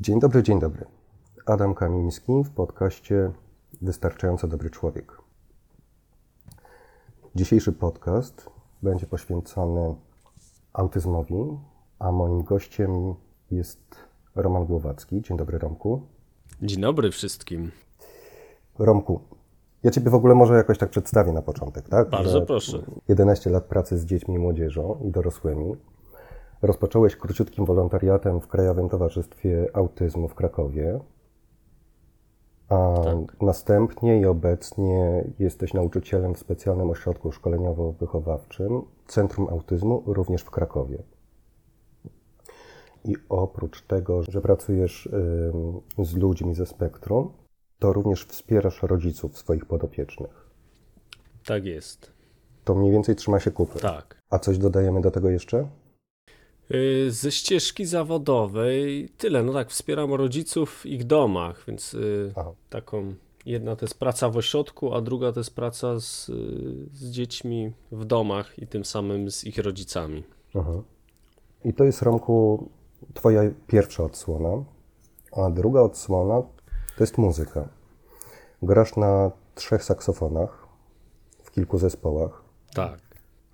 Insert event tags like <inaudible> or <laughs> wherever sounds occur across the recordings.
Dzień dobry, dzień dobry. Adam Kamiński w podcaście Wystarczająco Dobry Człowiek. Dzisiejszy podcast będzie poświęcony autyzmowi, a moim gościem jest Roman Głowacki. Dzień dobry, Romku. Dzień dobry wszystkim. Romku, ja Ciebie w ogóle może jakoś tak przedstawię na początek, tak? Bardzo Że proszę. 11 lat pracy z dziećmi i młodzieżą i dorosłymi. Rozpocząłeś króciutkim wolontariatem w Krajowym Towarzystwie Autyzmu w Krakowie. A tak. następnie i obecnie jesteś nauczycielem w specjalnym ośrodku szkoleniowo-wychowawczym Centrum Autyzmu, również w Krakowie. I oprócz tego, że pracujesz z ludźmi ze spektrum, to również wspierasz rodziców swoich podopiecznych. Tak jest. To mniej więcej trzyma się kupy. Tak. A coś dodajemy do tego jeszcze? Y, ze ścieżki zawodowej tyle. No tak, wspieram rodziców w ich domach, więc y, Aha. taką jedna to jest praca w ośrodku, a druga to jest praca z, z dziećmi w domach i tym samym z ich rodzicami. Aha. I to jest, Romku, twoja pierwsza odsłona, a druga odsłona to jest muzyka. Grasz na trzech saksofonach w kilku zespołach. Tak.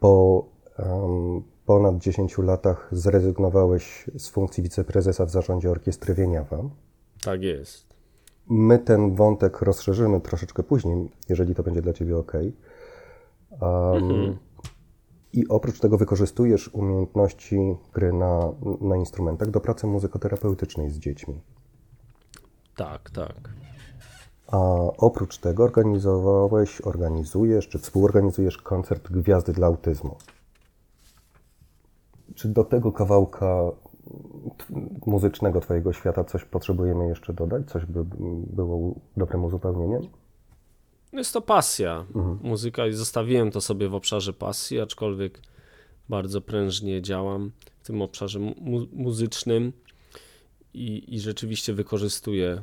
Po um, ponad 10 latach zrezygnowałeś z funkcji wiceprezesa w zarządzie orkiestry Wieniawa. Tak jest. My ten wątek rozszerzymy troszeczkę później, jeżeli to będzie dla Ciebie ok. Um, mhm. I oprócz tego wykorzystujesz umiejętności gry na, na instrumentach do pracy muzykoterapeutycznej z dziećmi. Tak, tak. A oprócz tego organizowałeś, organizujesz czy współorganizujesz koncert Gwiazdy dla Autyzmu. Czy do tego kawałka muzycznego Twojego świata coś potrzebujemy jeszcze dodać? Coś by było dobrym uzupełnieniem? Jest to pasja. Mhm. Muzyka i zostawiłem to sobie w obszarze pasji, aczkolwiek bardzo prężnie działam w tym obszarze mu muzycznym i, i rzeczywiście wykorzystuję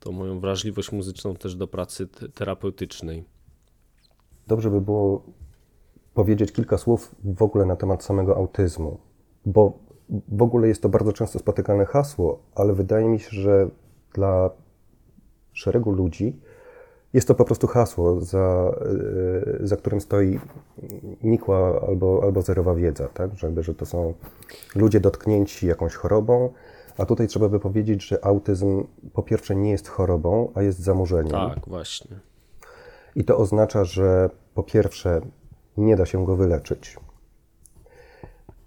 tą moją wrażliwość muzyczną też do pracy terapeutycznej. Dobrze by było powiedzieć kilka słów w ogóle na temat samego autyzmu, bo w ogóle jest to bardzo często spotykane hasło, ale wydaje mi się, że dla szeregu ludzi jest to po prostu hasło, za, e, za którym stoi nikła albo, albo zerowa wiedza, tak? Że, że to są ludzie dotknięci jakąś chorobą, a tutaj trzeba by powiedzieć, że autyzm po pierwsze nie jest chorobą, a jest zamurzeniem. Tak, właśnie. I to oznacza, że po pierwsze nie da się go wyleczyć.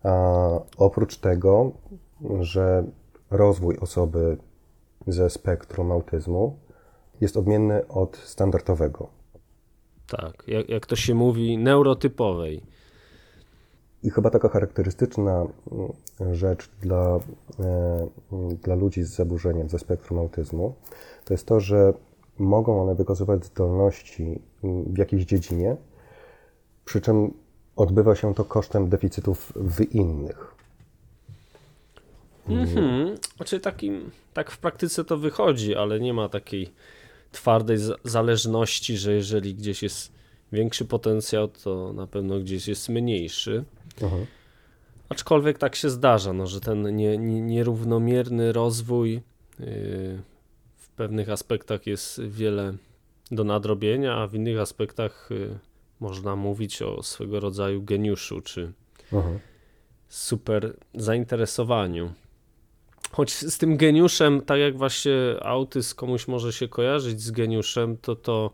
A oprócz tego, że rozwój osoby ze spektrum autyzmu jest odmienny od standardowego. Tak, jak, jak to się mówi, neurotypowej. I chyba taka charakterystyczna mm, rzecz dla, e, dla ludzi z zaburzeniem ze spektrum autyzmu to jest to, że mogą one wykazywać zdolności mm, w jakiejś dziedzinie, przy czym odbywa się to kosztem deficytów w innych. Mhm. Znaczy takim, tak w praktyce to wychodzi, ale nie ma takiej twardej zależności, że jeżeli gdzieś jest większy potencjał, to na pewno gdzieś jest mniejszy. Aha. Aczkolwiek tak się zdarza, no, że ten nie, nie, nierównomierny rozwój yy, w pewnych aspektach jest wiele do nadrobienia, a w innych aspektach yy, można mówić o swego rodzaju geniuszu czy Aha. super zainteresowaniu. Choć z tym geniuszem, tak jak właśnie autyzm komuś może się kojarzyć z geniuszem, to to,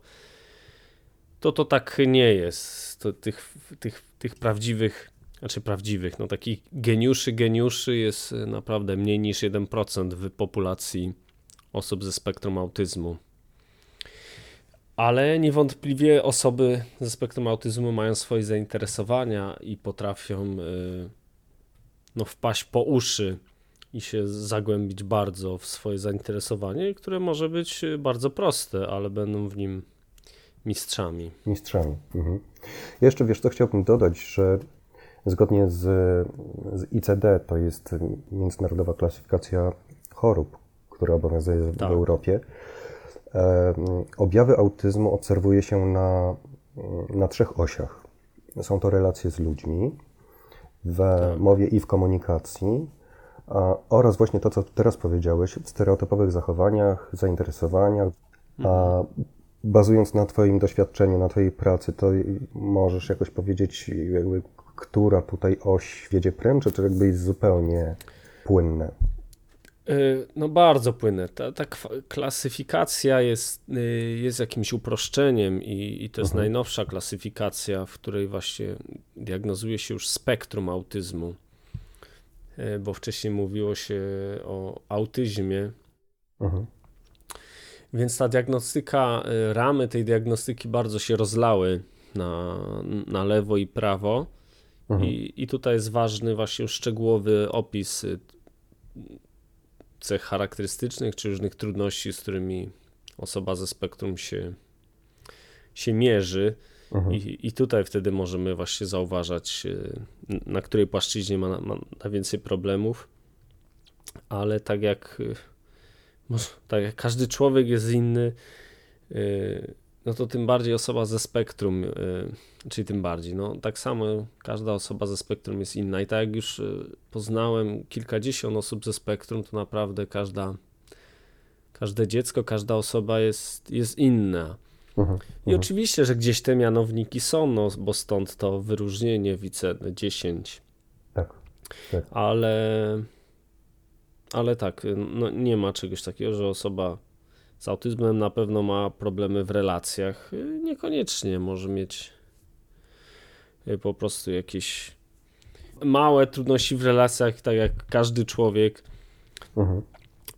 to, to tak nie jest. To tych, tych, tych prawdziwych, znaczy prawdziwych, no takich geniuszy, geniuszy jest naprawdę mniej niż 1% w populacji osób ze spektrum autyzmu ale niewątpliwie osoby ze spektrum autyzmu mają swoje zainteresowania i potrafią y, no, wpaść po uszy i się zagłębić bardzo w swoje zainteresowanie, które może być bardzo proste, ale będą w nim mistrzami. Mistrzami. Mhm. Jeszcze wiesz, co chciałbym dodać, że zgodnie z, z ICD, to jest Międzynarodowa Klasyfikacja Chorób, która obowiązuje tak. w Europie, Objawy autyzmu obserwuje się na, na trzech osiach. Są to relacje z ludźmi, w tak. mowie i w komunikacji, a, oraz właśnie to, co teraz powiedziałeś, w stereotypowych zachowaniach, zainteresowaniach, a bazując na Twoim doświadczeniu, na Twojej pracy, to możesz jakoś powiedzieć, jakby, która tutaj oś wiedzie pręd, czy jakby jest zupełnie płynne? Y, No bardzo płynne. Ta, ta klasyfikacja jest, y, jest jakimś uproszczeniem i, i to jest najnowsza klasyfikacja, w której właśnie diagnozuje się już spektrum autyzmu. Y, Bo wcześniej mówiło się o autyzmie, Mhm. więc ta diagnostyka, ramy tej diagnostyki bardzo się rozlały na, na lewo i prawo. I, I tutaj jest ważny właśnie szczegółowy opis cech charakterystycznych czy różnych trudności, z którymi osoba ze spektrum się, się mierzy. I, I tutaj wtedy możemy właśnie zauważać, y, na której płaszczyźnie ma, ma najwięcej problemów. Ale tak jak, może- tak jak każdy człowiek jest inny, y, no to tym bardziej osoba ze spektrum, y, czyli tym bardziej, no tak samo każda osoba ze spektrum jest inna i tak jak już y, poznałem kilkadziesiąt osób ze spektrum, to naprawdę każda, każde dziecko, każda osoba jest, jest inna. Mhm. I oczywiście, że gdzieś te mianowniki są, no bo stąd to wyróżnienie WICE 10, Tak. tak. ale, ale tak, no nie ma czegoś takiego, że osoba z autyzmem na pewno ma problemy w relacjach. Niekoniecznie może mieć y, po prostu jakieś małe trudności w relacjach, tak jak każdy człowiek Mhm.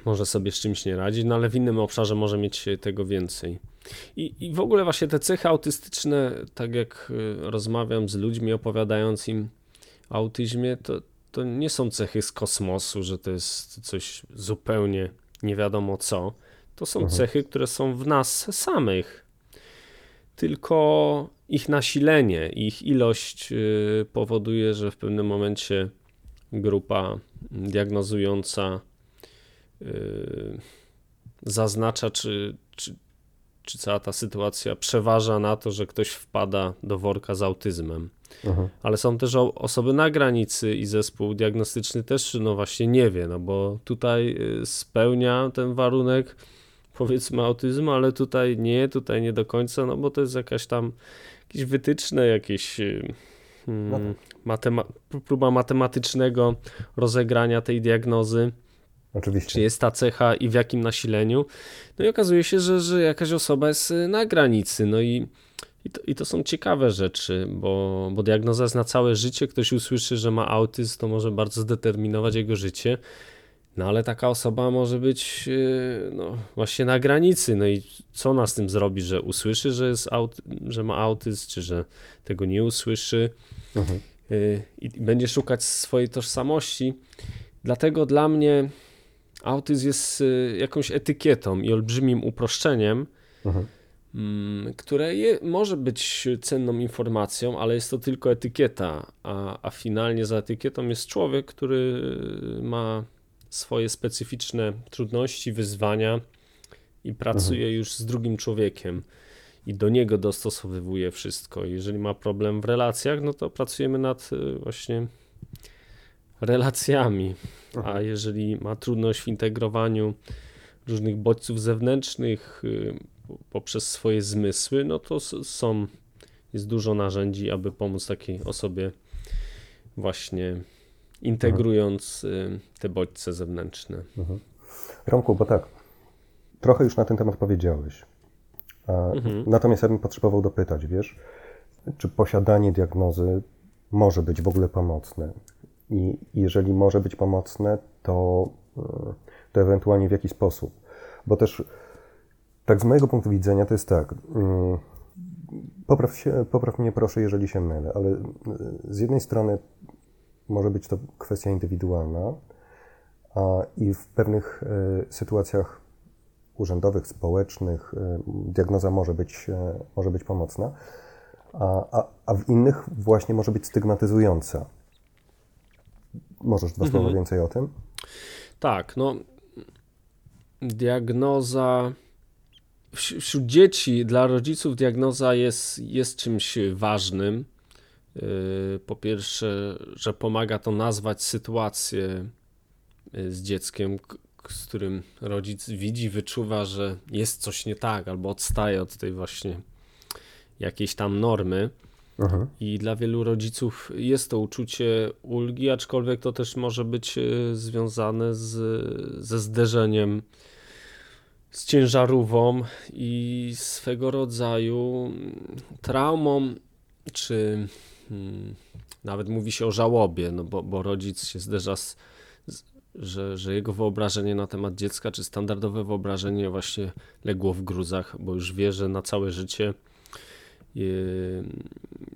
może sobie z czymś nie radzić, no ale w innym obszarze może mieć tego więcej. I, I w ogóle właśnie te cechy autystyczne, tak jak y, rozmawiam z ludźmi opowiadając im o autyzmie, to, to nie są cechy z kosmosu, że to jest coś zupełnie nie wiadomo co. To są cechy, które są w nas samych. Tylko ich nasilenie, ich ilość y, powoduje, że w pewnym momencie grupa diagnozująca y, zaznacza, czy, czy, czy cała ta sytuacja przeważa na to, że ktoś wpada do worka z autyzmem. Mhm. Ale są też osoby na granicy i zespół diagnostyczny też, no właśnie nie wie, no bo tutaj y, spełnia ten warunek powiedzmy autyzmu, ale tutaj nie, tutaj nie do końca, no bo to jest jakaś tam jakieś wytyczne, jakieś y, No mm, matema- próba matematycznego rozegrania tej diagnozy Oczywiście. czy jest ta cecha i w jakim nasileniu. No i okazuje się, że, że jakaś osoba jest y, na granicy. No i, i, to, i to są ciekawe rzeczy, bo, bo diagnoza jest na całe życie. Ktoś usłyszy, że ma autyzm, to może bardzo zdeterminować jego życie. No ale taka osoba może być y, no, właśnie na granicy. No i co ona z tym zrobi, że usłyszy, że, jest aut- że ma autyzm, czy że tego nie usłyszy Mhm. y, i będzie szukać swojej tożsamości. Dlatego dla mnie autyzm jest y, jakąś etykietą i olbrzymim uproszczeniem, Mhm. mm, które je, może być cenną informacją, ale jest to tylko etykieta, a, a finalnie za etykietą jest człowiek, który ma swoje specyficzne trudności, wyzwania i pracuje już z drugim człowiekiem. I do niego dostosowywuje wszystko. Jeżeli ma problem w relacjach, no to pracujemy nad y, właśnie relacjami. A jeżeli ma trudność w integrowaniu różnych bodźców zewnętrznych y, poprzez swoje zmysły, no to są, jest dużo narzędzi, aby pomóc takiej osobie właśnie integrując y, te bodźce zewnętrzne. Romku, bo tak, trochę już na ten temat powiedziałeś. A, Natomiast ja bym potrzebował dopytać, wiesz, czy posiadanie diagnozy może być w ogóle pomocne? I jeżeli może być pomocne, to, y, to ewentualnie w jaki sposób? Bo też, tak z mojego punktu widzenia, to jest tak. mm, Popraw, się, popraw mnie proszę, jeżeli się mylę, ale y, z jednej strony może być to kwestia indywidualna, a i w pewnych y, sytuacjach urzędowych, społecznych y, diagnoza może być, y, może być pomocna, a, a, a w innych właśnie może być stygmatyzująca. Możesz dwa słowa więcej o tym? Tak, no diagnoza wś- wśród dzieci dla rodziców diagnoza jest, jest czymś ważnym. Yy, Po pierwsze, że pomaga to nazwać sytuację y, z dzieckiem, z którym rodzic widzi, wyczuwa, że jest coś nie tak, albo odstaje od tej właśnie jakiejś tam normy. Mhm. I dla wielu rodziców jest to uczucie ulgi, aczkolwiek to też może być e, związane z, ze zderzeniem z ciężarówką i swego rodzaju traumą, czy mm, nawet mówi się o żałobie, no bo, bo rodzic się zderza z, z że, że jego wyobrażenie na temat dziecka, czy standardowe wyobrażenie właśnie legło w gruzach, bo już wie, że na całe życie je-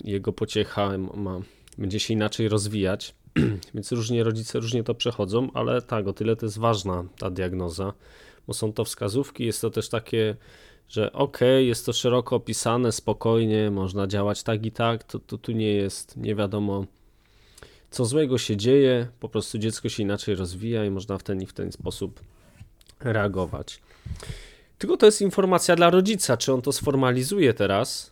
jego pociecha ma, będzie się inaczej rozwijać. <clears throat> Więc różnie rodzice różnie to przechodzą, ale tak, o tyle to jest ważna ta diagnoza, bo są to wskazówki, jest to też takie, że okej, jest to szeroko opisane, spokojnie, można działać tak i tak, to, to tu nie jest, nie wiadomo co złego się dzieje, po prostu dziecko się inaczej rozwija i można w ten i w ten sposób reagować. Tylko to jest informacja dla rodzica, czy on to sformalizuje teraz,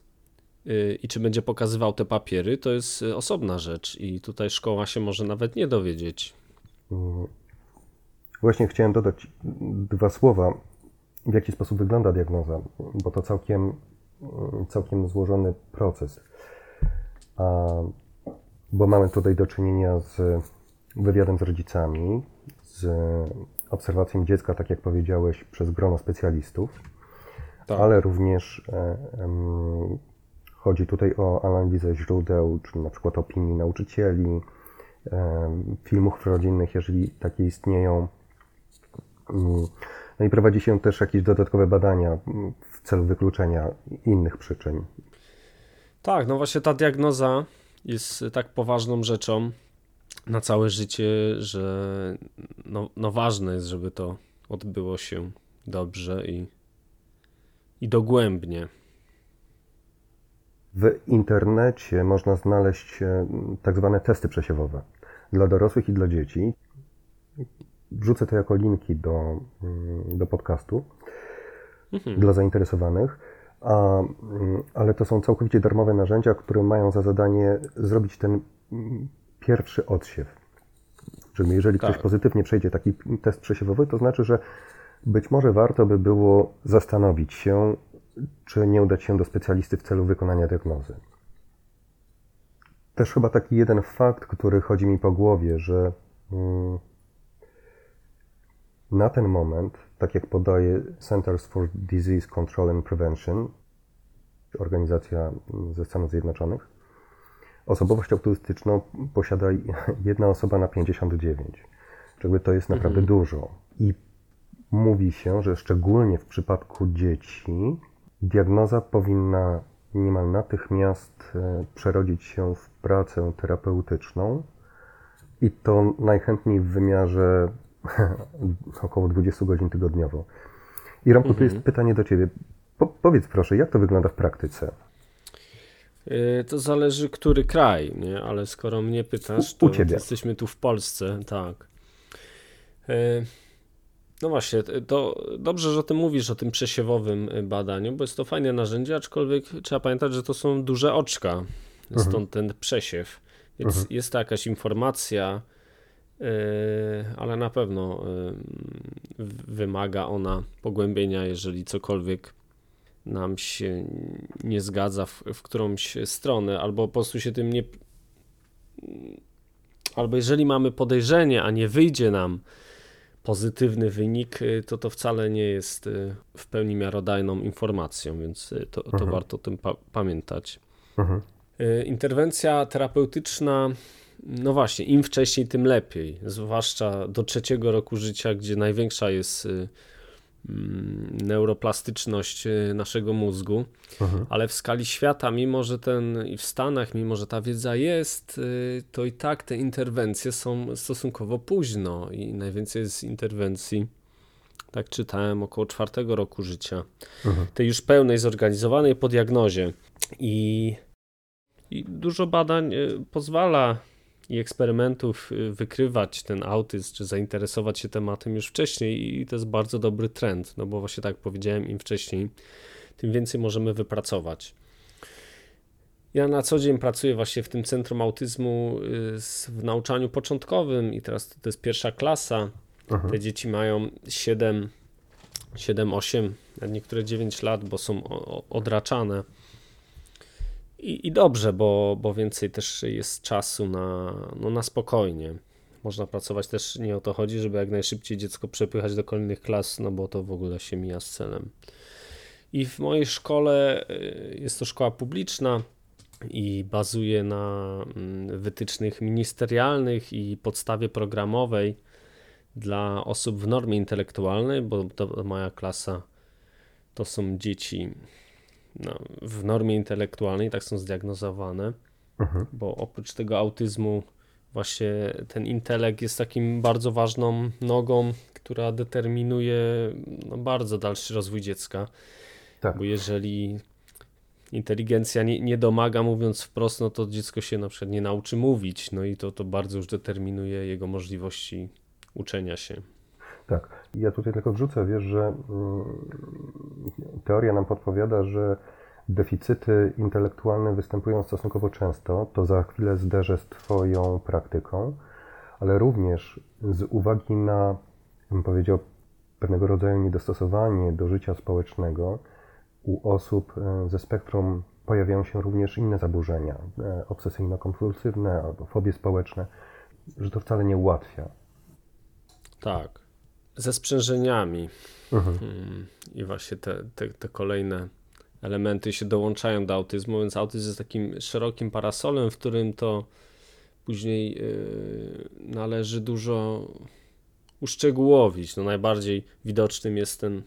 y, i czy będzie pokazywał te papiery, to jest y, osobna rzecz i tutaj szkoła się może nawet nie dowiedzieć. Właśnie chciałem dodać dwa słowa, w jaki sposób wygląda diagnoza, bo to całkiem, całkiem złożony proces. A, bo mamy tutaj do czynienia z wywiadem z rodzicami, z obserwacją dziecka, tak jak powiedziałeś, przez grono specjalistów, Tak. ale również e, em, chodzi tutaj o analizę źródeł, czyli na przykład opinii nauczycieli, em, filmów rodzinnych, jeżeli takie istnieją. Mm, No i prowadzi się też jakieś dodatkowe badania mm, w celu wykluczenia innych przyczyn. Tak, no właśnie ta diagnoza jest tak poważną rzeczą na całe życie, że no, no ważne jest, żeby to odbyło się dobrze i, i dogłębnie. W internecie można znaleźć e, tak zwane testy przesiewowe dla dorosłych i dla dzieci. Wrzucę to jako linki do, mm, do podcastu dla zainteresowanych. A, mm, ale to są całkowicie darmowe narzędzia, które mają za zadanie zrobić ten mm, pierwszy odsiew. Czyli jeżeli ktoś Tak. pozytywnie przejdzie taki test przesiewowy, to znaczy, że być może warto by było zastanowić się, czy nie udać się do specjalisty w celu wykonania diagnozy. Też chyba taki jeden fakt, który chodzi mi po głowie, że na ten moment, tak jak podaje Centers for Disease Control and Prevention, organizacja ze Stanów Zjednoczonych, osobowość autystyczną posiada jedna osoba na 59. Czyli to jest naprawdę dużo. I mówi się, że szczególnie w przypadku dzieci diagnoza powinna niemal natychmiast e, przerodzić się w pracę terapeutyczną i to najchętniej w wymiarze <laughs> około 20 godzin tygodniowo. I Romku, tu jest pytanie do Ciebie. Po, powiedz proszę, jak to wygląda w praktyce? Yy, To zależy, który kraj, nie? Ale skoro mnie pytasz, to jesteśmy tu w Polsce, tak. Yy, No właśnie, to dobrze, że o tym mówisz, o tym przesiewowym y, badaniu, bo jest to fajne narzędzie, aczkolwiek trzeba pamiętać, że to są duże oczka, stąd ten przesiew. Więc jest to jakaś informacja, ale na pewno yy, wymaga ona pogłębienia, jeżeli cokolwiek nam się nie zgadza w, w którąś stronę, albo po prostu się tym nie. Albo jeżeli mamy podejrzenie, a nie wyjdzie nam pozytywny wynik, y, to to wcale nie jest w pełni miarodajną informacją, więc to, to warto o tym pa- pamiętać. Mhm. Interwencja terapeutyczna, no właśnie, im wcześniej, tym lepiej. Zwłaszcza do trzeciego roku życia, gdzie największa jest y, mm, neuroplastyczność y, naszego mózgu, ale w skali świata, mimo że ten i w Stanach, mimo że ta wiedza jest, y, to i tak te interwencje są stosunkowo późno i najwięcej jest interwencji. Tak czytałem około czwartego roku życia. Tej już pełnej, zorganizowanej po diagnozie. I, i dużo badań pozwala i eksperymentów y, wykrywać ten autyzm, czy zainteresować się tematem już wcześniej i to jest bardzo dobry trend, no bo właśnie tak powiedziałem, im wcześniej, tym więcej możemy wypracować. Ja na co dzień pracuję właśnie w tym Centrum Autyzmu y, w nauczaniu początkowym i teraz to jest pierwsza klasa Mhm. Te dzieci mają 7, 7 8, a niektóre 9 lat, bo są odraczane. I, I dobrze, bo, bo więcej też jest czasu na, no, na spokojnie. Można pracować też, nie o to chodzi, żeby jak najszybciej dziecko przepychać do kolejnych klas, no bo to w ogóle się mija z celem. I w mojej szkole y, jest to szkoła publiczna i bazuje na mm, wytycznych ministerialnych i podstawie programowej dla osób w normie intelektualnej, bo to moja klasa to są dzieci no, w normie intelektualnej, tak są zdiagnozowane, Mhm. bo oprócz tego autyzmu właśnie ten intelekt jest takim bardzo ważną nogą, która determinuje no, bardzo dalszy rozwój dziecka. Tak. Bo jeżeli inteligencja nie, nie domaga, mówiąc wprost, no to dziecko się na przykład nie nauczy mówić, no i to, to bardzo już determinuje jego możliwości uczenia się. Tak. Ja tutaj tylko wrzucę, wiesz, że mm, teoria nam podpowiada, że deficyty intelektualne występują stosunkowo często. To za chwilę zderzę z Twoją praktyką, ale również z uwagi na, bym powiedział, pewnego rodzaju niedostosowanie do życia społecznego u osób e, ze spektrum pojawiają się również inne zaburzenia, e, obsesyjno-kompulsywne albo fobie społeczne, że to wcale nie ułatwia. Tak. Ze sprzężeniami. Mhm. Mm, I właśnie te, te, te kolejne elementy się dołączają do autyzmu, więc autyzm jest takim szerokim parasolem, w którym to później yy, należy dużo uszczegółowić. No najbardziej widocznym jest ten,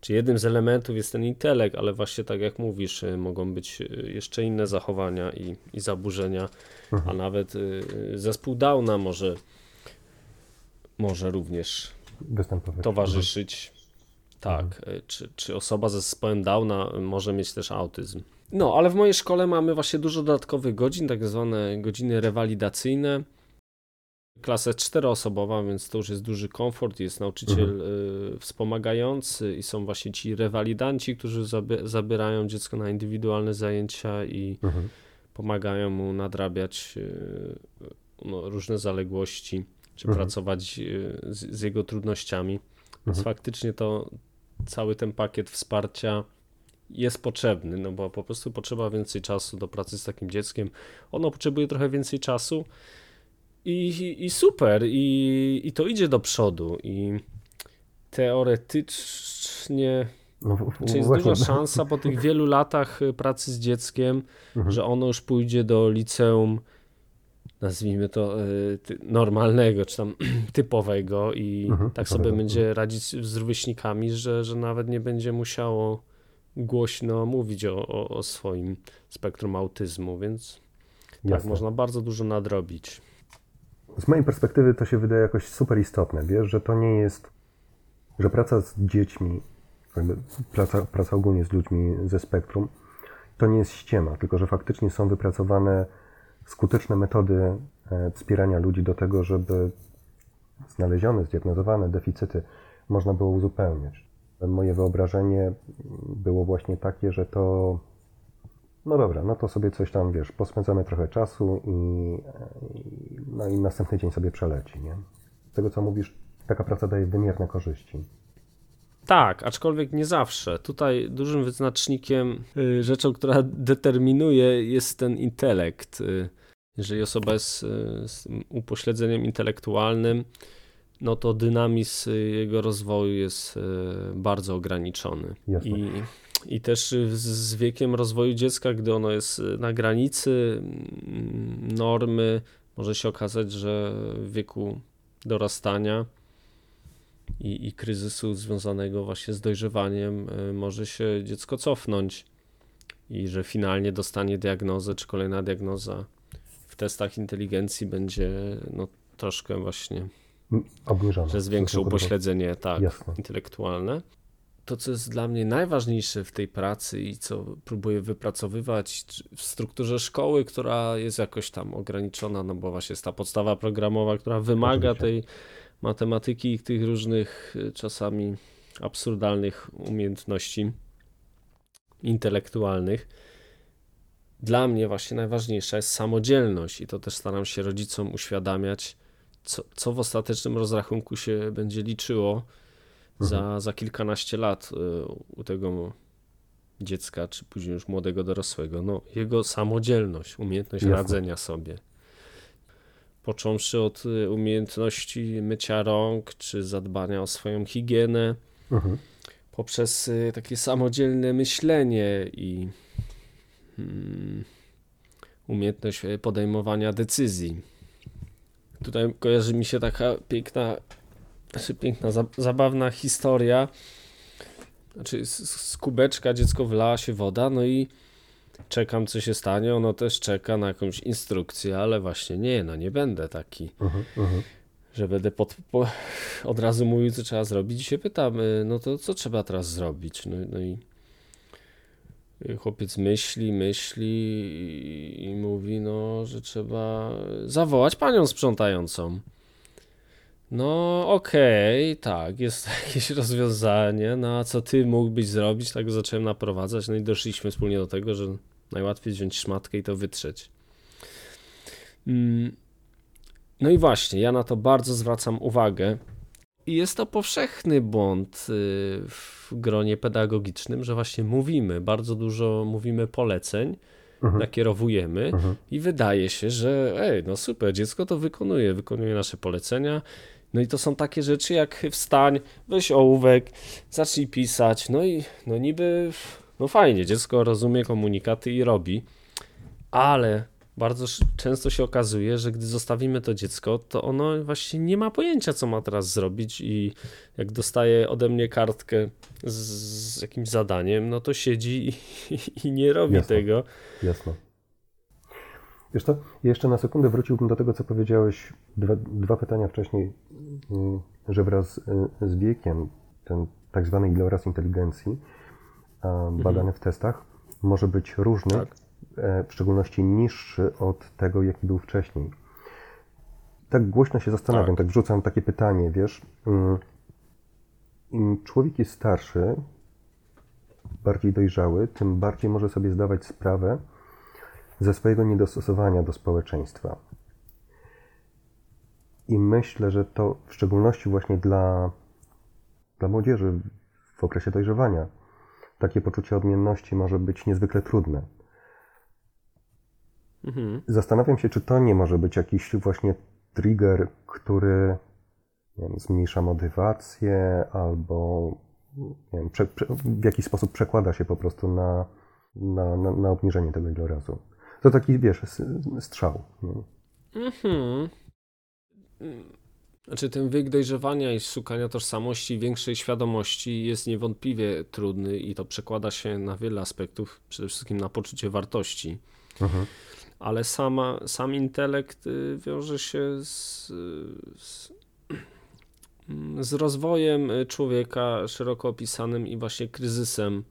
czy jednym z elementów jest ten intelekt, ale właśnie tak jak mówisz, yy, mogą być yy, jeszcze inne zachowania i, i zaburzenia, a nawet yy, zespół Downa może, może również Występować. towarzyszyć. Tak, y, czy, czy osoba ze zespołem Downa może mieć też autyzm. No, ale w mojej szkole mamy właśnie dużo dodatkowych godzin, tak zwane godziny rewalidacyjne. Klasa czteroosobowa, więc to już jest duży komfort. Jest nauczyciel y, wspomagający i są właśnie ci rewalidanci, którzy zabi- zabierają dziecko na indywidualne zajęcia i Mhm. pomagają mu nadrabiać y, no, różne zaległości, czy Mhm. pracować y, z, z jego trudnościami. Więc Mhm. faktycznie to cały ten pakiet wsparcia jest potrzebny, no bo po prostu potrzeba więcej czasu do pracy z takim dzieckiem. Ono potrzebuje trochę więcej czasu i, i, i super, i, i to idzie do przodu. I teoretycznie No, czy jest właśnie- duża szansa po tych <laughs> wielu latach y, pracy z dzieckiem, Mhm. że ono już pójdzie do liceum, nazwijmy to ty- normalnego, czy tam <clears throat> typowego i Mhm, tak sobie typowego, będzie radzić z rówieśnikami, że, że nawet nie będzie musiało głośno mówić o, o, o swoim spektrum autyzmu, więc tak, Jasne. można bardzo dużo nadrobić. Z mojej perspektywy to się wydaje jakoś super istotne, wiesz, że to nie jest, że praca z dziećmi, praca, praca ogólnie z ludźmi ze spektrum, to nie jest ściema, tylko że faktycznie są wypracowane skuteczne metody e, wspierania ludzi do tego, żeby znalezione, zdiagnozowane deficyty można było uzupełniać. Moje wyobrażenie było właśnie takie, że to no dobra, no to sobie coś tam, wiesz, pospędzamy trochę czasu i, i, no i następny dzień sobie przeleci, nie? Z tego, co mówisz, taka praca daje wymierne korzyści. Tak, aczkolwiek nie zawsze. Tutaj dużym wyznacznikiem, y, rzeczą, która determinuje, jest ten intelekt. Y, Jeżeli osoba jest y, z upośledzeniem intelektualnym, no to dynamizm jego rozwoju jest bardzo ograniczony. Jasne. I, I też z- wiekiem rozwoju dziecka, gdy ono jest na granicy mm, normy, może się okazać, że w wieku dorastania i, i kryzysu związanego właśnie z dojrzewaniem y, może się dziecko cofnąć i że finalnie dostanie diagnozę, czy kolejna diagnoza w testach inteligencji będzie no, troszkę właśnie, M, Obniżone. że zwiększy upośledzenie tak, Jasne. intelektualne. To, co jest dla mnie najważniejsze w tej pracy i co próbuję wypracowywać w strukturze szkoły, która jest jakoś tam ograniczona, no bo właśnie jest ta podstawa programowa, która wymaga Oczywiście. tej matematyki i tych różnych y, czasami absurdalnych umiejętności intelektualnych. Dla mnie właśnie najważniejsza jest samodzielność i to też staram się rodzicom uświadamiać, co, co w ostatecznym rozrachunku się będzie liczyło za, za kilkanaście lat y, u tego dziecka, czy później już młodego dorosłego. No, jego samodzielność, umiejętność Jasne. radzenia sobie. Począwszy od y, umiejętności mycia rąk, czy zadbania o swoją higienę, Mhm. poprzez y, takie samodzielne myślenie i mm, umiejętność y, podejmowania decyzji. Tutaj kojarzy mi się taka piękna, znaczy piękna, za, zabawna historia. Znaczy z, z kubeczka dziecko wylała się woda, no i czekam co się stanie, ono też czeka na jakąś instrukcję, ale właśnie nie, no nie będę taki Mhm. Mhm. że będę pod, po, od razu mówił, co trzeba zrobić i się pytam, y, no to co trzeba teraz zrobić? No, no i y, chłopiec myśli, myśli i, i mówi, no, że trzeba zawołać panią sprzątającą. No, okej, tak, jest <laughs> jakieś rozwiązanie, no a co ty mógłbyś zrobić? Tak zacząłem naprowadzać, no i doszliśmy wspólnie do tego, że najłatwiej wziąć szmatkę i to wytrzeć. Mm, no i właśnie, ja na to bardzo zwracam uwagę. I jest to powszechny błąd y, w gronie pedagogicznym, że właśnie mówimy, bardzo dużo mówimy poleceń, Mhm. nakierowujemy Mhm. i wydaje się, że ej, no super, dziecko to wykonuje, wykonuje nasze polecenia. No i to są takie rzeczy jak wstań, weź ołówek, zacznij pisać. No i no niby, no fajnie, dziecko rozumie komunikaty i robi, ale bardzo często się okazuje, że gdy zostawimy to dziecko, to ono właśnie nie ma pojęcia, co ma teraz zrobić i jak dostaje ode mnie kartkę z, z jakimś zadaniem, no to siedzi i, <laughs> i nie robi Jasne. tego. Jasne. Wiesz co, jeszcze na sekundę wróciłbym do tego, co powiedziałeś dwa, dwa pytania wcześniej, mm, że wraz y, z wiekiem ten tak zwany iloraz inteligencji badany w testach może być różny, Tak. e, w szczególności niższy od tego, jaki był wcześniej. Tak głośno się zastanawiam, tak, wrzucam takie pytanie, wiesz, mm, im człowiek jest starszy, bardziej dojrzały, tym bardziej może sobie zdawać sprawę ze swojego niedostosowania do społeczeństwa. I myślę, że to w szczególności właśnie dla, dla młodzieży w okresie dojrzewania takie poczucie odmienności może być niezwykle trudne. Mhm. Zastanawiam się, czy to nie może być jakiś właśnie trigger, który wiem, zmniejsza motywację albo wiem, prze, prze, w jakiś sposób przekłada się po prostu na, na, na, na obniżenie tego ilorazu. To taki, wiesz, strzał. Mhm. Znaczy ten wiek dojrzewania i szukania tożsamości, większej świadomości jest niewątpliwie trudny i to przekłada się na wiele aspektów, przede wszystkim na poczucie wartości. Mhm. Ale sama, sam intelekt y, wiąże się z, z, z rozwojem y, człowieka szeroko opisanym i właśnie kryzysem,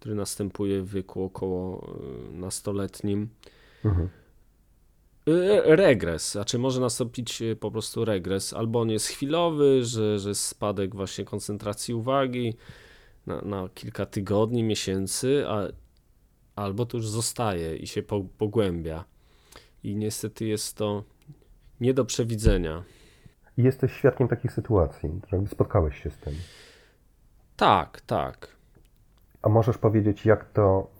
który następuje w wieku około y, nastoletnim. Mhm. Y, Regres, znaczy może nastąpić y, po prostu regres, albo on jest chwilowy, że, że spadek właśnie koncentracji uwagi na, na kilka tygodni, miesięcy, a, albo to już zostaje i się po, pogłębia. I niestety jest to nie do przewidzenia. Jesteś świadkiem takich sytuacji, spotkałeś się z tym. Tak, tak. A możesz powiedzieć, jak to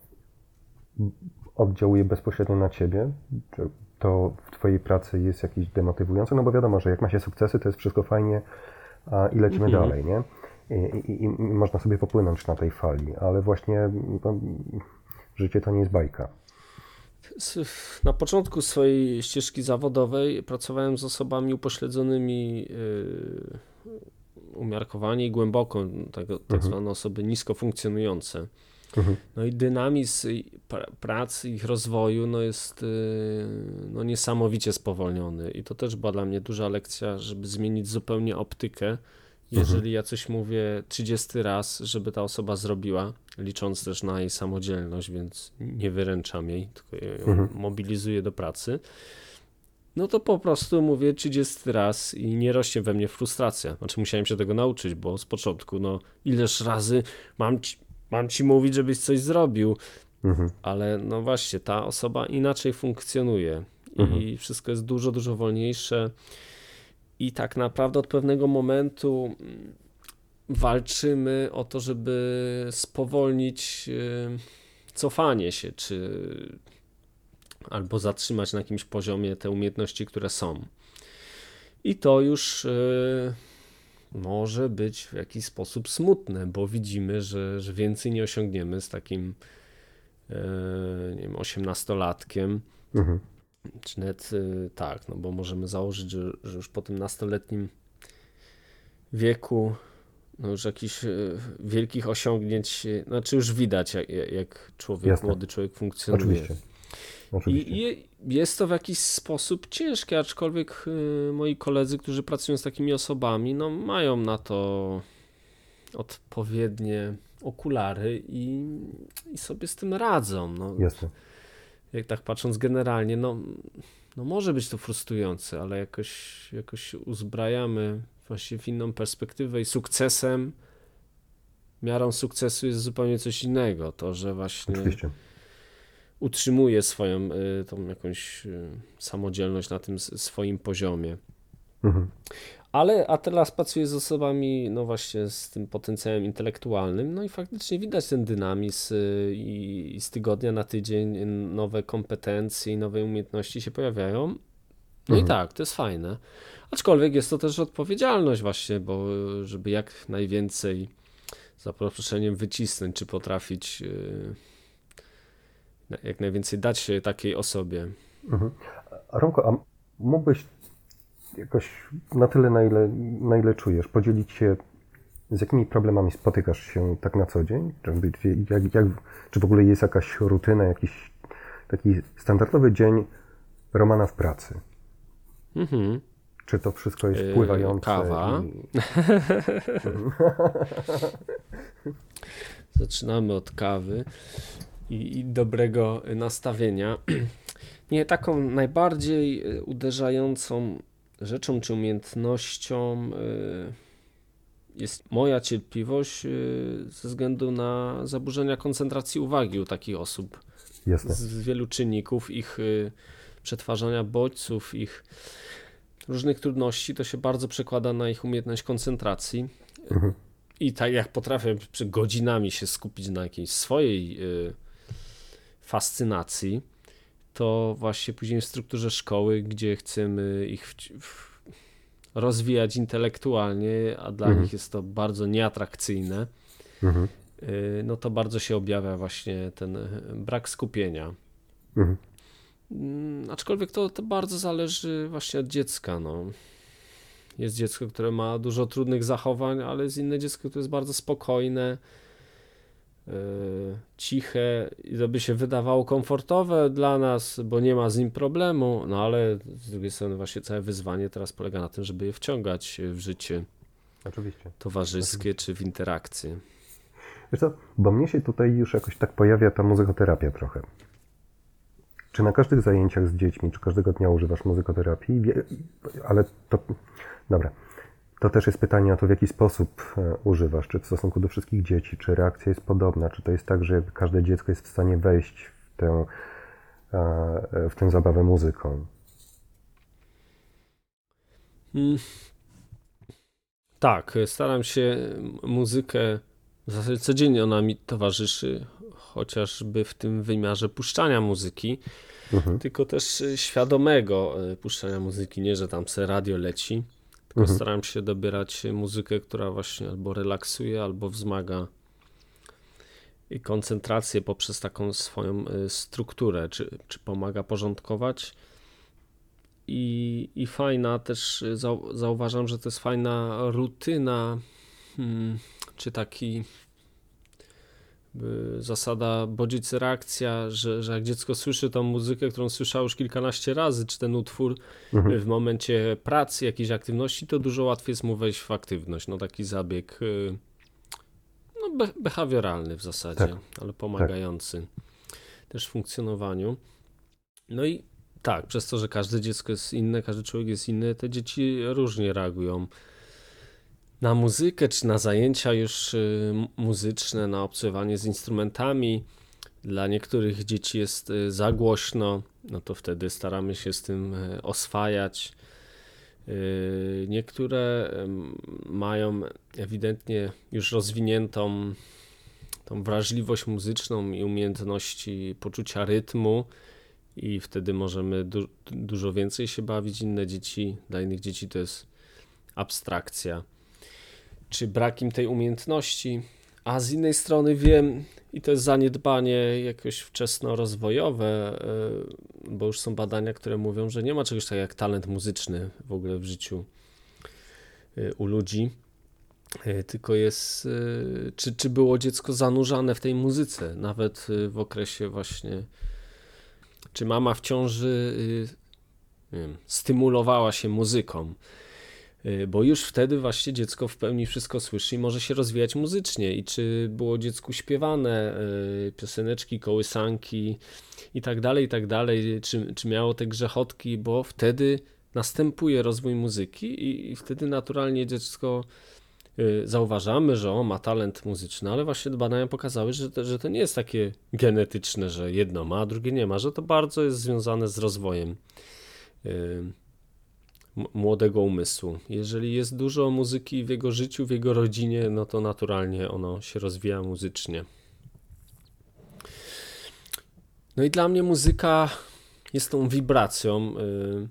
oddziałuje bezpośrednio na ciebie? Czy to w twojej pracy jest jakieś demotywujące? No bo wiadomo, że jak ma się sukcesy, to jest wszystko fajnie a, i lecimy Mhm. dalej, nie? I, i, I można sobie popłynąć na tej fali, ale właśnie no, życie to nie jest bajka. Na początku swojej ścieżki zawodowej pracowałem z osobami upośledzonymi yy, umiarkowanie i głęboko, tego, tak zwane osoby nisko funkcjonujące. Mhm. No i dynamizm i pra- pracy, ich rozwoju no jest yy, no niesamowicie spowolniony. I to też była dla mnie duża lekcja, żeby zmienić zupełnie optykę. Jeżeli ja coś mówię 30 raz, żeby ta osoba zrobiła, licząc też na jej samodzielność, więc nie wyręczam jej, tylko ją Mhm. mobilizuję do pracy, no to po prostu mówię 30 raz i nie rośnie we mnie frustracja. Znaczy musiałem się tego nauczyć, bo z początku, no ileż razy mam mam ci mówić, żebyś coś zrobił, Mhm. ale no właśnie, ta osoba inaczej funkcjonuje i Mhm. wszystko jest dużo, dużo wolniejsze I tak naprawdę od pewnego momentu mm, walczymy o to, żeby spowolnić y, cofanie się, czy albo zatrzymać na jakimś poziomie te umiejętności, które są. I to już y, może być w jakiś sposób smutne, bo widzimy, że, że więcej nie osiągniemy z takim y, nie wiem, osiemnastolatkiem. Mhm. Czy nawet y, tak, no bo możemy założyć, że, że już po tym nastoletnim wieku no już jakichś y, wielkich osiągnięć, znaczy już widać, jak, jak człowiek, Jasne. młody człowiek funkcjonuje. Oczywiście. Oczywiście. I, jest to w jakiś sposób ciężkie, aczkolwiek y, moi koledzy, którzy pracują z takimi osobami, no mają na to odpowiednie okulary i, i sobie z tym radzą. No, Jasne. jak tak patrząc generalnie, no, no może być to frustrujące, ale jakoś, jakoś uzbrajamy właśnie w inną perspektywę i sukcesem, miarą sukcesu jest zupełnie coś innego. To, że właśnie Oczywiście. Utrzymuje swoją y, tą jakąś y, samodzielność na tym swoim poziomie. Mhm. Ale, a teraz pracuję z osobami, no właśnie z tym potencjałem intelektualnym, no i faktycznie widać ten dynamizm y, i, i z tygodnia na tydzień nowe kompetencje i nowe umiejętności się pojawiają. No i Mhm. tak, to jest fajne. Aczkolwiek jest to też odpowiedzialność właśnie, bo żeby jak najwięcej za przeproszeniem wycisnąć, czy potrafić jak najwięcej dać się takiej osobie. Mhm. A Romko, a mógłbyś jakoś na tyle, na ile, na ile czujesz, podzielić się, z jakimi problemami spotykasz się tak na co dzień? Czy, jak, jak, czy w ogóle jest jakaś rutyna, jakiś taki standardowy dzień Romana w pracy? Mhm. Czy to wszystko jest Yy, wpływające? kawa. I... <laughs> Zaczynamy od kawy i, i dobrego nastawienia. <clears throat> Nie, taką najbardziej y, uderzającą rzeczą czy umiejętnością y, jest moja cierpliwość y, ze względu na zaburzenia koncentracji uwagi u takich osób. Jasne. z wielu czynników, ich przetwarzania bodźców, ich różnych trudności, to się bardzo przekłada na ich umiejętność koncentracji. Mhm. I tak jak potrafię godzinami się skupić na jakiejś swojej fascynacji, to właśnie później w strukturze szkoły, gdzie chcemy ich w, w, rozwijać intelektualnie, a dla Mhm. nich jest to bardzo nieatrakcyjne, Mhm. y, no to bardzo się objawia właśnie ten brak skupienia. Mhm. Mm, Aczkolwiek to, to bardzo zależy właśnie od dziecka. No. Jest dziecko, które ma dużo trudnych zachowań, ale jest inne dziecko, które jest bardzo spokojne, ciche i to by się wydawało komfortowe dla nas, bo nie ma z nim problemu, no ale z drugiej strony właśnie całe wyzwanie teraz polega na tym, żeby je wciągać w życie Oczywiście. towarzyskie czy w interakcje. Wiesz co, bo mnie się tutaj już jakoś tak pojawia ta muzykoterapia trochę. Czy na każdych zajęciach z dziećmi, czy każdego dnia używasz muzykoterapii? Ale to, dobra, to też jest pytanie o to, w jaki sposób e, używasz, czy w stosunku do wszystkich dzieci, czy reakcja jest podobna, czy to jest tak, że każde dziecko jest w stanie wejść w tę, e, w tę zabawę muzyką. Mm. Tak, staram się muzykę, w zasadzie codziennie ona mi towarzyszy, chociażby w tym wymiarze puszczania muzyki, Mhm. tylko też świadomego puszczania muzyki, nie że tam se radio leci, tylko Mhm. staram się dobierać muzykę, która właśnie albo relaksuje, albo wzmaga i koncentrację poprzez taką swoją y, strukturę, czy, czy pomaga porządkować. I, I fajna też y, zau, zauważam, że to jest fajna rutyna, hmm, czy taki zasada bodziec reakcja, że, że jak dziecko słyszy tą muzykę, którą słyszało już kilkanaście razy, czy ten utwór Mhm. w momencie pracy, jakiejś aktywności, to dużo łatwiej jest mu wejść w aktywność. No taki zabieg y, no, be, behawioralny w zasadzie, Tak. ale pomagający też w funkcjonowaniu. No i tak, przez to, że każde dziecko jest inne, każdy człowiek jest inny, te dzieci różnie reagują na muzykę, czy na zajęcia już y, muzyczne, na obcowanie z instrumentami. Dla niektórych dzieci jest y, za głośno, no to wtedy staramy się z tym y, oswajać. Niektóre mają ewidentnie już rozwiniętą tą wrażliwość muzyczną i umiejętności poczucia rytmu i wtedy możemy du dużo więcej się bawić. Inne dzieci, dla innych dzieci to jest abstrakcja. Czy brak im tej umiejętności? A z innej strony wiem, i to jest zaniedbanie jakoś wczesnorozwojowe, yy, bo już są badania, które mówią, że nie ma czegoś takiego jak talent muzyczny w ogóle w życiu yy, u ludzi yy, tylko jest, czy, czy było dziecko zanurzane w tej muzyce, nawet w okresie właśnie, czy mama w ciąży wiem, stymulowała się muzyką, bo już wtedy właśnie dziecko w pełni wszystko słyszy i może się rozwijać muzycznie. I czy było dziecku śpiewane yy, pioseneczki, kołysanki i tak dalej, i tak dalej, czy, czy miało te grzechotki, bo wtedy następuje rozwój muzyki i, i wtedy naturalnie dziecko yy, zauważamy, że on ma talent muzyczny, ale właśnie badania pokazały, że to, że to nie jest takie genetyczne, że jedno ma, a drugie nie ma, że to bardzo jest związane z rozwojem młodego umysłu. Jeżeli jest dużo muzyki w jego życiu, w jego rodzinie, no to naturalnie ono się rozwija muzycznie. No i dla mnie muzyka jest tą wibracją, y,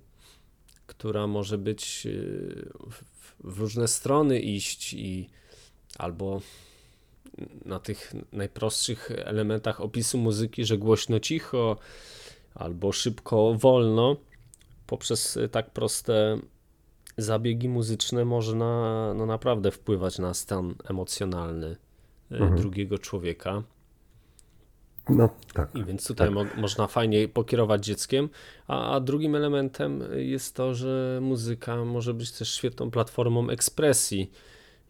która może być y, w, w różne strony iść i albo na tych najprostszych elementach opisu muzyki, że głośno, cicho, albo szybko, wolno. Poprzez y, tak proste zabiegi muzyczne można no, naprawdę wpływać na stan emocjonalny y, Mhm. drugiego człowieka. No tak. I więc tutaj mo można fajnie pokierować dzieckiem. A, a drugim elementem jest to, że muzyka może być też świetną platformą ekspresji.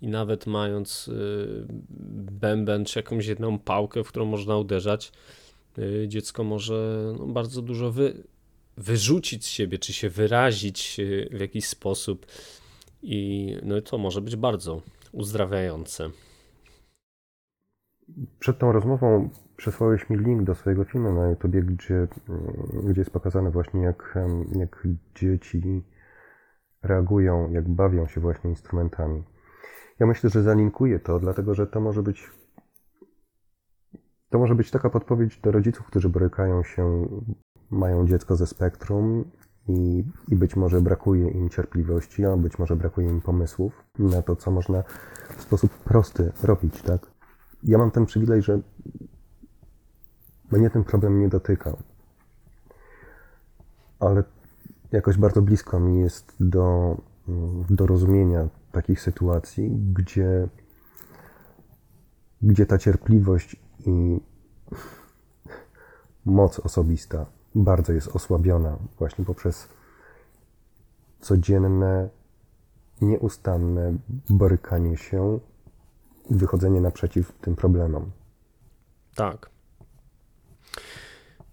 I nawet mając y, bęben czy jakąś jedną pałkę, w którą można uderzać, y, dziecko może no, bardzo dużo wy wyrzucić z siebie, czy się wyrazić y, w jakiś sposób. I no, to może być bardzo uzdrawiające. Przed tą rozmową przesłałeś mi link do swojego filmu na YouTubie, gdzie, mm, gdzie jest pokazane właśnie, jak, jak dzieci reagują, jak bawią się właśnie instrumentami. Ja myślę, że zalinkuję to, dlatego że to może być to może być taka podpowiedź do rodziców, którzy borykają się, mają dziecko ze spektrum i, i być może brakuje im cierpliwości, a być może brakuje im pomysłów na to, co można w sposób prosty robić, tak? Ja mam ten przywilej, że mnie ten problem nie dotykał. Ale jakoś bardzo blisko mi jest do, do rozumienia takich sytuacji, gdzie, gdzie ta cierpliwość i moc osobista bardzo jest osłabiona właśnie poprzez codzienne, nieustanne borykanie się i wychodzenie naprzeciw tym problemom. Tak.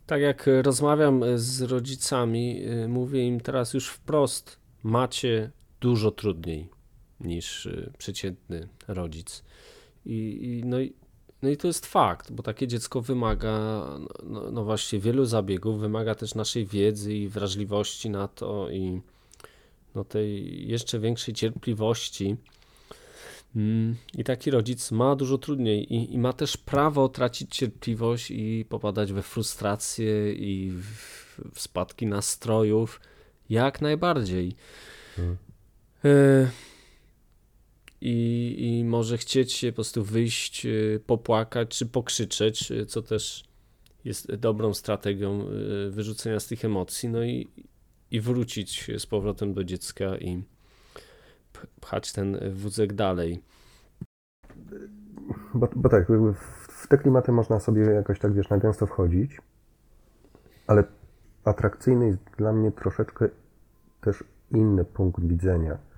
Tak jak rozmawiam z rodzicami, e, mówię im teraz już wprost: macie dużo trudniej niż e, przeciętny rodzic. I, i, no, no i to jest fakt, bo takie dziecko wymaga no, no, no właśnie wielu zabiegów, wymaga też naszej wiedzy i wrażliwości na to i no tej jeszcze większej cierpliwości. Mm, I taki rodzic ma dużo trudniej i, i ma też prawo tracić cierpliwość i popadać we frustrację i w, w spadki nastrojów. Jak najbardziej. E, I, I może chcieć się po prostu wyjść, e, popłakać czy pokrzyczeć, e, co też jest dobrą strategią e, wyrzucenia z tych emocji, no i, i wrócić z powrotem do dziecka i pchać ten wózek dalej. Bo, bo tak, w te klimaty można sobie jakoś tak, wiesz, na gęsto wchodzić, ale atrakcyjny jest dla mnie troszeczkę też inny punkt widzenia.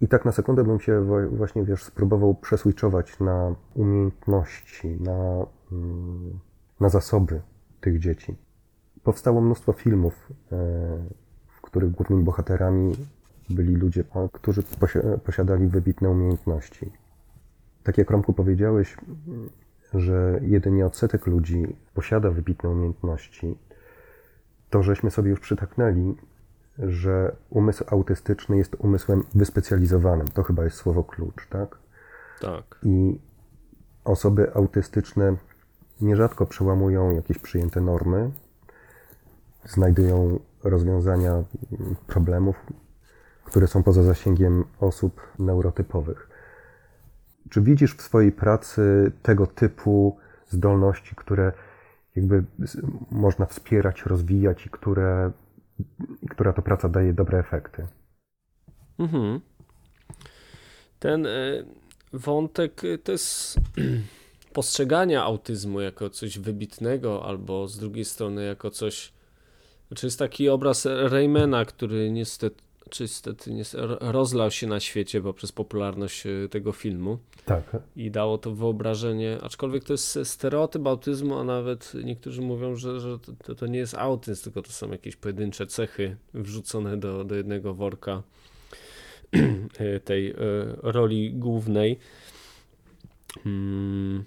I tak na sekundę bym się właśnie, wiesz, spróbował przeswitchować na umiejętności, na, mm, na zasoby tych dzieci. Powstało mnóstwo filmów, e, w których głównymi bohaterami byli ludzie, którzy posi- posiadali wybitne umiejętności. Tak jak Romku powiedziałeś, że jedynie odsetek ludzi posiada wybitne umiejętności, to żeśmy sobie już przytaknęli, że umysł autystyczny jest umysłem wyspecjalizowanym. To chyba jest słowo klucz, tak? Tak. I osoby autystyczne nierzadko przełamują jakieś przyjęte normy, znajdują rozwiązania problemów, które są poza zasięgiem osób neurotypowych. Czy widzisz w swojej pracy tego typu zdolności, które jakby można wspierać, rozwijać i które, która to praca daje dobre efekty? Mhm. Ten y, wątek y, to jest <clears throat> postrzegania autyzmu jako coś wybitnego, albo z drugiej strony jako coś. Znaczy jest taki obraz Raymana, który niestety, czy niestety nies- ro- rozlał się na świecie poprzez popularność y, tego filmu Tak. i dało to wyobrażenie, aczkolwiek to jest stereotyp autyzmu, a nawet niektórzy mówią, że, że to, to nie jest autyzm, tylko to są jakieś pojedyncze cechy wrzucone do, do jednego worka <clears throat> tej e, roli głównej. Mm.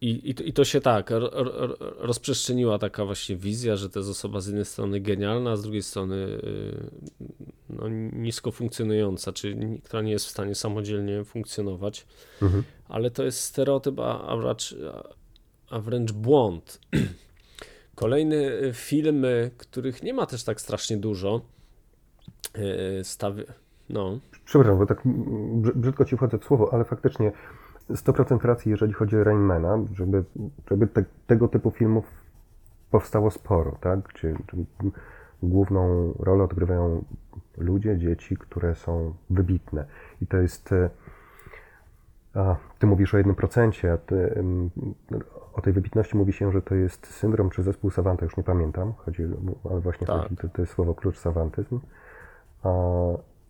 I, i, to- się tak ro, ro, rozprzestrzeniła taka właśnie wizja, że to jest osoba z jednej strony genialna, a z drugiej strony y, no, nisko funkcjonująca, czyli która nie jest w stanie samodzielnie funkcjonować. Mhm. Ale to jest stereotyp, a, a, wracz, a, wręcz błąd. <clears throat> Kolejne y, filmy, których nie ma też tak strasznie dużo, y, stawi... no, Przepraszam, bo tak brzy- brzydko ci wchodzę w słowo, ale faktycznie 100% racji, jeżeli chodzi o Rainmana, żeby, żeby te, tego typu filmów powstało sporo, tak? Gdzie, gdzie główną rolę odgrywają ludzie, dzieci, które są wybitne. I to jest. e, A, ty mówisz o jednym procencie, a ty, o tej wybitności mówi się, że to jest syndrom czy zespół Savanta, już nie pamiętam, chodzi, ale właśnie Tak. chodzi, to, to jest słowo klucz savantyzm. A,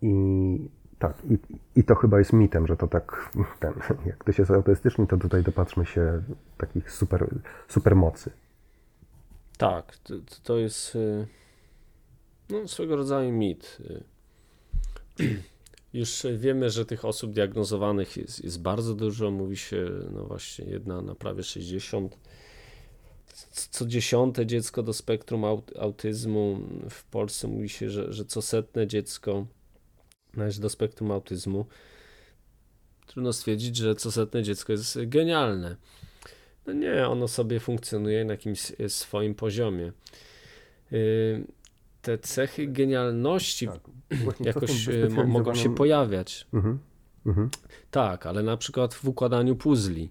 I tak, i, i to chyba jest mitem, że to tak, ten, jak ktoś jest autystyczny, to tutaj dopatrzmy się takich super, super mocy. Tak, to, to jest y, no, swego rodzaju mit. y. <clears throat> Już wiemy, że tych osób diagnozowanych jest, jest bardzo dużo. Mówi się, no właśnie, jedna na prawie 60. C- Co dziesiąte dziecko do spektrum aut- autyzmu. W Polsce mówi się, że, że co setne dziecko należy do spektrum autyzmu. Trudno stwierdzić, że co setne dziecko jest genialne. No nie, ono sobie funkcjonuje na jakimś swoim poziomie. Y, Te cechy genialności jakoś y, mo- mogą się pojawiać. Mhm. Mhm. Tak, ale na przykład w układaniu puzli.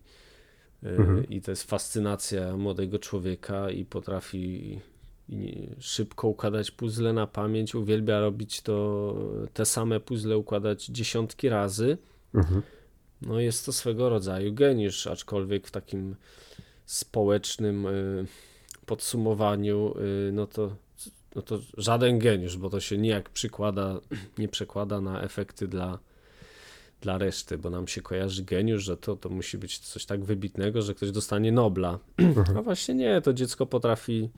Y, Mhm. I to jest fascynacja młodego człowieka i potrafi i szybko układać puzzle na pamięć. Uwielbia robić to, te same puzzle układać dziesiątki razy. Mhm. No jest to swego rodzaju geniusz, aczkolwiek w takim społecznym y, podsumowaniu, y, no to, no to żaden geniusz, bo to się nijak przykłada, <clears throat> nie przekłada na efekty dla, dla reszty, bo nam się kojarzy geniusz, że to, to musi być coś tak wybitnego, że ktoś dostanie Nobla. A <clears throat> właśnie nie, to dziecko potrafi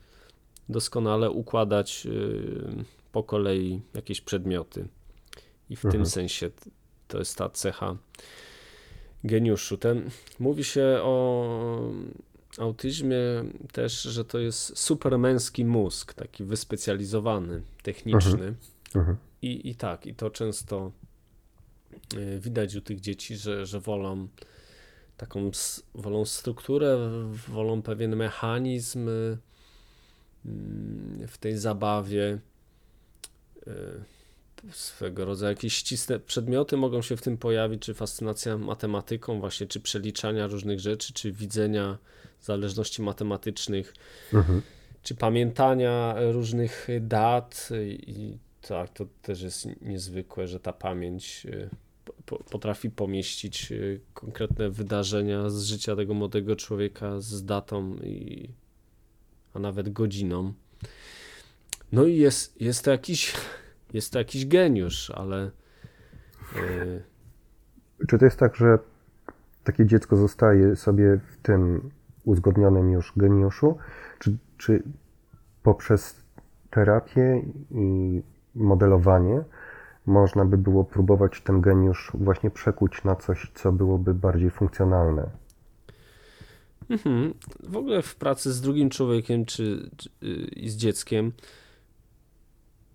doskonale układać y, po kolei jakieś przedmioty. I w tym Mhm. sensie t- to jest ta cecha geniuszu. Ten, mówi się o autyzmie też, że to jest supermęski mózg, taki wyspecjalizowany, techniczny. Mhm. I, I tak, i to często y, widać u tych dzieci, że, że wolą taką wolą strukturę, wolą pewien mechanizm y, w tej zabawie. y, Swego rodzaju jakieś ścisłe przedmioty mogą się w tym pojawić, czy fascynacja matematyką, właśnie, czy przeliczania różnych rzeczy, czy widzenia zależności matematycznych Mhm. czy pamiętania różnych dat i tak, to też jest niezwykłe, że ta pamięć po, potrafi pomieścić y, konkretne wydarzenia z życia tego młodego człowieka z datą i a nawet godziną. No i jest, jest to jakiś <laughs> jest to jakiś geniusz, ale y, Czy to jest tak, że takie dziecko zostaje sobie w tym uzgodnionym już geniuszu, czy, czy poprzez terapię i modelowanie można by było próbować ten geniusz właśnie przekuć na coś, co byłoby bardziej funkcjonalne? Mhm. W ogóle w pracy z drugim człowiekiem czy, czy y, i z dzieckiem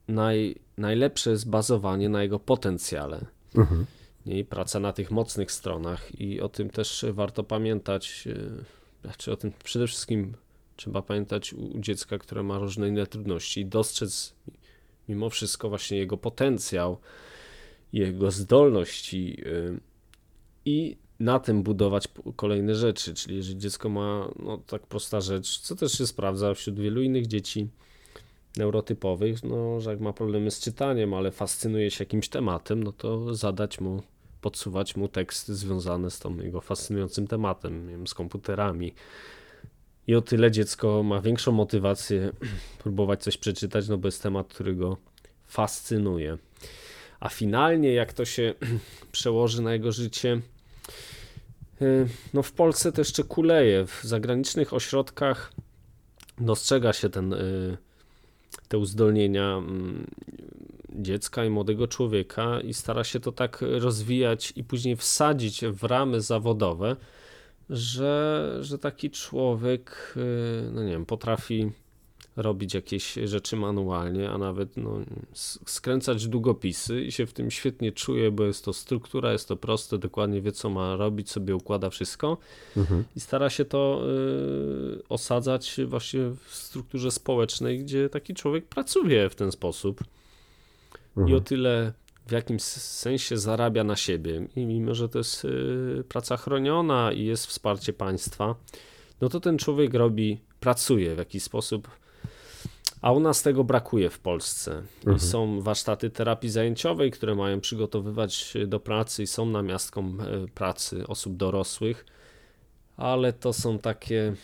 naj, najlepsze jest bazowanie na jego potencjale. Mhm. I praca na tych mocnych stronach i o tym też warto pamiętać, e, znaczy o tym przede wszystkim trzeba pamiętać u, dziecka, które ma różne inne trudności i dostrzec mimo wszystko właśnie jego potencjał, jego zdolności e, i na tym budować kolejne rzeczy, czyli jeżeli dziecko ma no, tak prosta rzecz, co też się sprawdza wśród wielu innych dzieci neurotypowych, no, że jak ma problemy z czytaniem, ale fascynuje się jakimś tematem, no to zadać mu, podsuwać mu teksty związane z tą jego fascynującym tematem, nie wiem, z komputerami. I o tyle dziecko ma większą motywację <clears throat> próbować coś przeczytać, no bo jest temat, który go fascynuje. A finalnie, jak to się <clears throat> przełoży na jego życie, no w Polsce to jeszcze kuleje. W zagranicznych ośrodkach dostrzega się ten, y, te uzdolnienia mm, dziecka i młodego człowieka i stara się to tak rozwijać i później wsadzić w ramy zawodowe, że, że taki człowiek, y, no nie wiem, potrafi robić jakieś rzeczy manualnie, a nawet no, skręcać długopisy i się w tym świetnie czuje, bo jest to struktura, jest to proste, dokładnie wie co ma robić, sobie układa wszystko Mhm. i stara się to y, osadzać właśnie w strukturze społecznej, gdzie taki człowiek pracuje w ten sposób i Mhm. o tyle w jakimś sensie zarabia na siebie i mimo, że to jest y, praca chroniona i jest wsparcie państwa, no to ten człowiek robi, pracuje w jakiś sposób, a u nas tego brakuje w Polsce. Mhm. są warsztaty terapii zajęciowej, które mają przygotowywać do pracy i są namiastką e, pracy osób dorosłych, ale to są takie,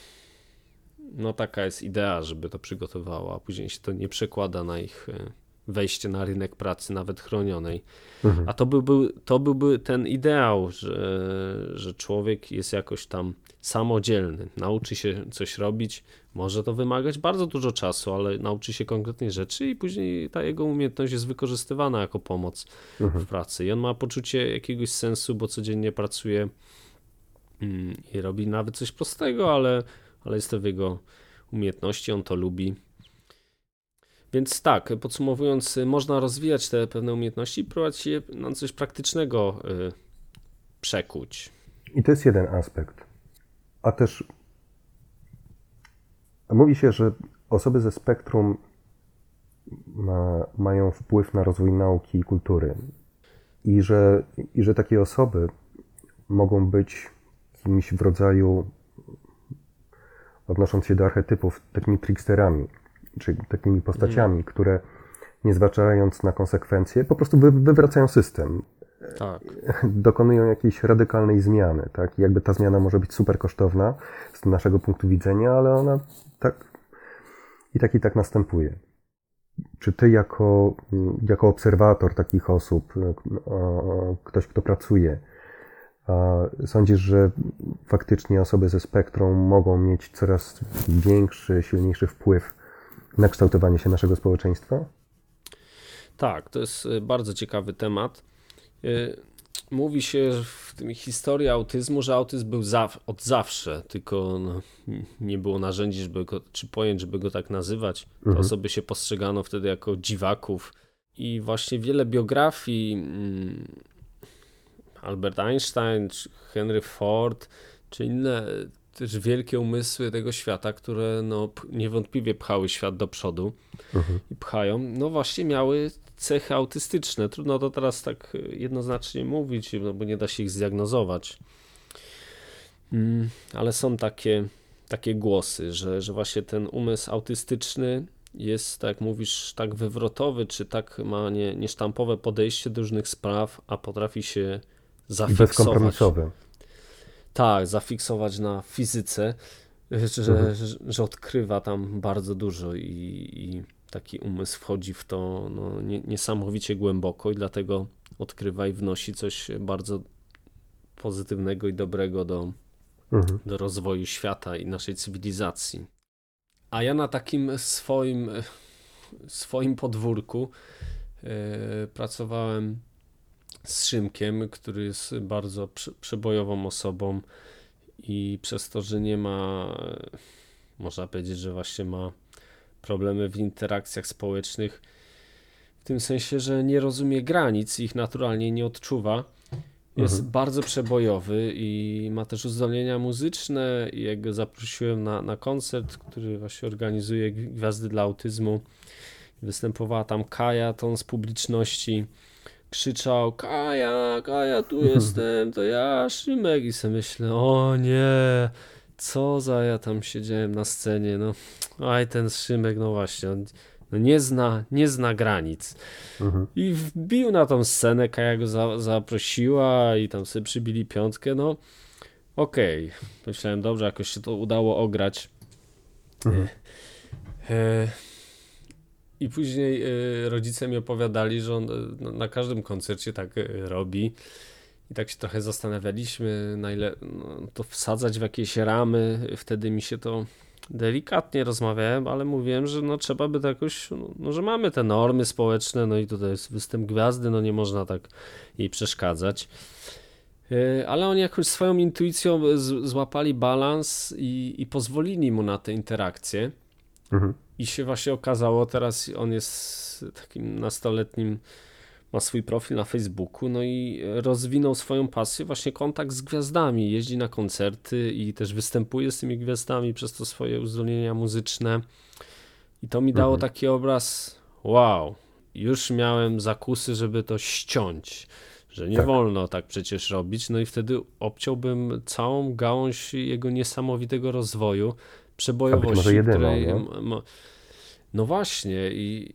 no taka jest idea, żeby to przygotowało, a później się to nie przekłada na ich e, wejście na rynek pracy, nawet chronionej. Mhm. A to byłby, to byłby ten ideał, że, że człowiek jest jakoś tam samodzielny, nauczy się coś robić. Może to wymagać bardzo dużo czasu, ale nauczy się konkretnej rzeczy i później ta jego umiejętność jest wykorzystywana jako pomoc Mhm. w pracy. I on ma poczucie jakiegoś sensu, bo codziennie pracuje mm, i robi nawet coś prostego, ale, ale jest to w jego umiejętności, on to lubi. Więc tak, podsumowując, można rozwijać te pewne umiejętności i próbować je na coś praktycznego y, przekuć. I to jest jeden aspekt. A też mówi się, że osoby ze spektrum ma, mają wpływ na rozwój nauki i kultury. I że, I że takie osoby mogą być kimś w rodzaju, odnosząc się do archetypów, takimi tricksterami, czyli takimi postaciami, które nie zważając na konsekwencje, po prostu wy, wywracają system Tak, <laughs> dokonują jakiejś radykalnej zmiany, tak? I jakby ta zmiana może być super kosztowna z naszego punktu widzenia, ale ona tak i tak i tak następuje. Czy ty jako, jako obserwator takich osób, ktoś, kto pracuje, sądzisz, że faktycznie osoby ze spektrum mogą mieć coraz większy, silniejszy wpływ na kształtowanie się naszego społeczeństwa? tak, to jest y, bardzo ciekawy temat. Y, Mówi się w tym historii autyzmu, że autyzm był od zawsze, tylko no, nie było narzędzi, żeby go, czy pojęć, żeby go tak nazywać. Te Mhm. osoby się postrzegano wtedy jako dziwaków. I właśnie wiele biografii, mm, Albert Einstein, czy Henry Ford, czy inne też wielkie umysły tego świata, które no, niewątpliwie pchały świat do przodu Mhm. i pchają, no właśnie miały cechy autystyczne. Trudno to teraz tak jednoznacznie mówić, no bo nie da się ich zdiagnozować. Mm, Ale są takie, takie głosy, że, że właśnie ten umysł autystyczny jest, tak jak mówisz, tak wywrotowy, czy tak ma nie, niesztampowe podejście do różnych spraw, a potrafi się I zafiksować. bezkompromisowy. Tak, zafiksować na fizyce, że, Mhm. że, że odkrywa tam bardzo dużo i, i taki umysł wchodzi w to no, nie, niesamowicie głęboko i dlatego odkrywa i wnosi coś bardzo pozytywnego i dobrego do, Mhm. do rozwoju świata i naszej cywilizacji. A ja na takim swoim, swoim podwórku e, pracowałem z Szymkiem, który jest bardzo prze- przebojową osobą i przez to, że nie ma, można powiedzieć, że właśnie ma problemy w interakcjach społecznych, w tym sensie, że nie rozumie granic, ich naturalnie nie odczuwa. Jest Mhm. bardzo przebojowy i ma też uzdolnienia muzyczne. I jak go zaprosiłem na, na koncert, który właśnie organizuje Gwi- Gwiazdy dla Autyzmu, występowała tam Kaja, to on z publiczności krzyczał Kaja, Kaja, tu jestem, to ja, Szymek. I sobie myślę, o nie, co za ja tam siedziałem na scenie, no. Aj, ten Szymek, no właśnie, on no nie zna, nie zna granic. Mhm. I wbił na tą scenę, Kaja go za, zaprosiła i tam sobie przybili piątkę, no okej. Myślałem, dobrze, jakoś się to udało ograć. Mhm. E, I później e, rodzice mi opowiadali, że on e, no, na każdym koncercie tak e, robi. I tak się trochę zastanawialiśmy, na ile no, to wsadzać w jakieś ramy. Wtedy mi się to delikatnie rozmawiałem, ale mówiłem, że no trzeba by to jakoś, no, no że mamy te normy społeczne, no i tutaj jest występ gwiazdy, no nie można tak jej przeszkadzać. Ale oni jakoś swoją intuicją złapali balans i, i pozwolili mu na te interakcje. Mhm. I się właśnie okazało, teraz on jest takim nastoletnim, ma swój profil na Facebooku, no i rozwinął swoją pasję, właśnie kontakt z gwiazdami. Jeździ na koncerty i też występuje z tymi gwiazdami przez to swoje uzdolnienia muzyczne. I to mi dało Mhm. taki obraz, wow, już miałem zakusy, żeby to ściąć, że nie Tak. wolno tak przecież robić. No i wtedy obciąłbym całą gałąź jego niesamowitego rozwoju, przebojowości, może jedyną, której ma- no właśnie i,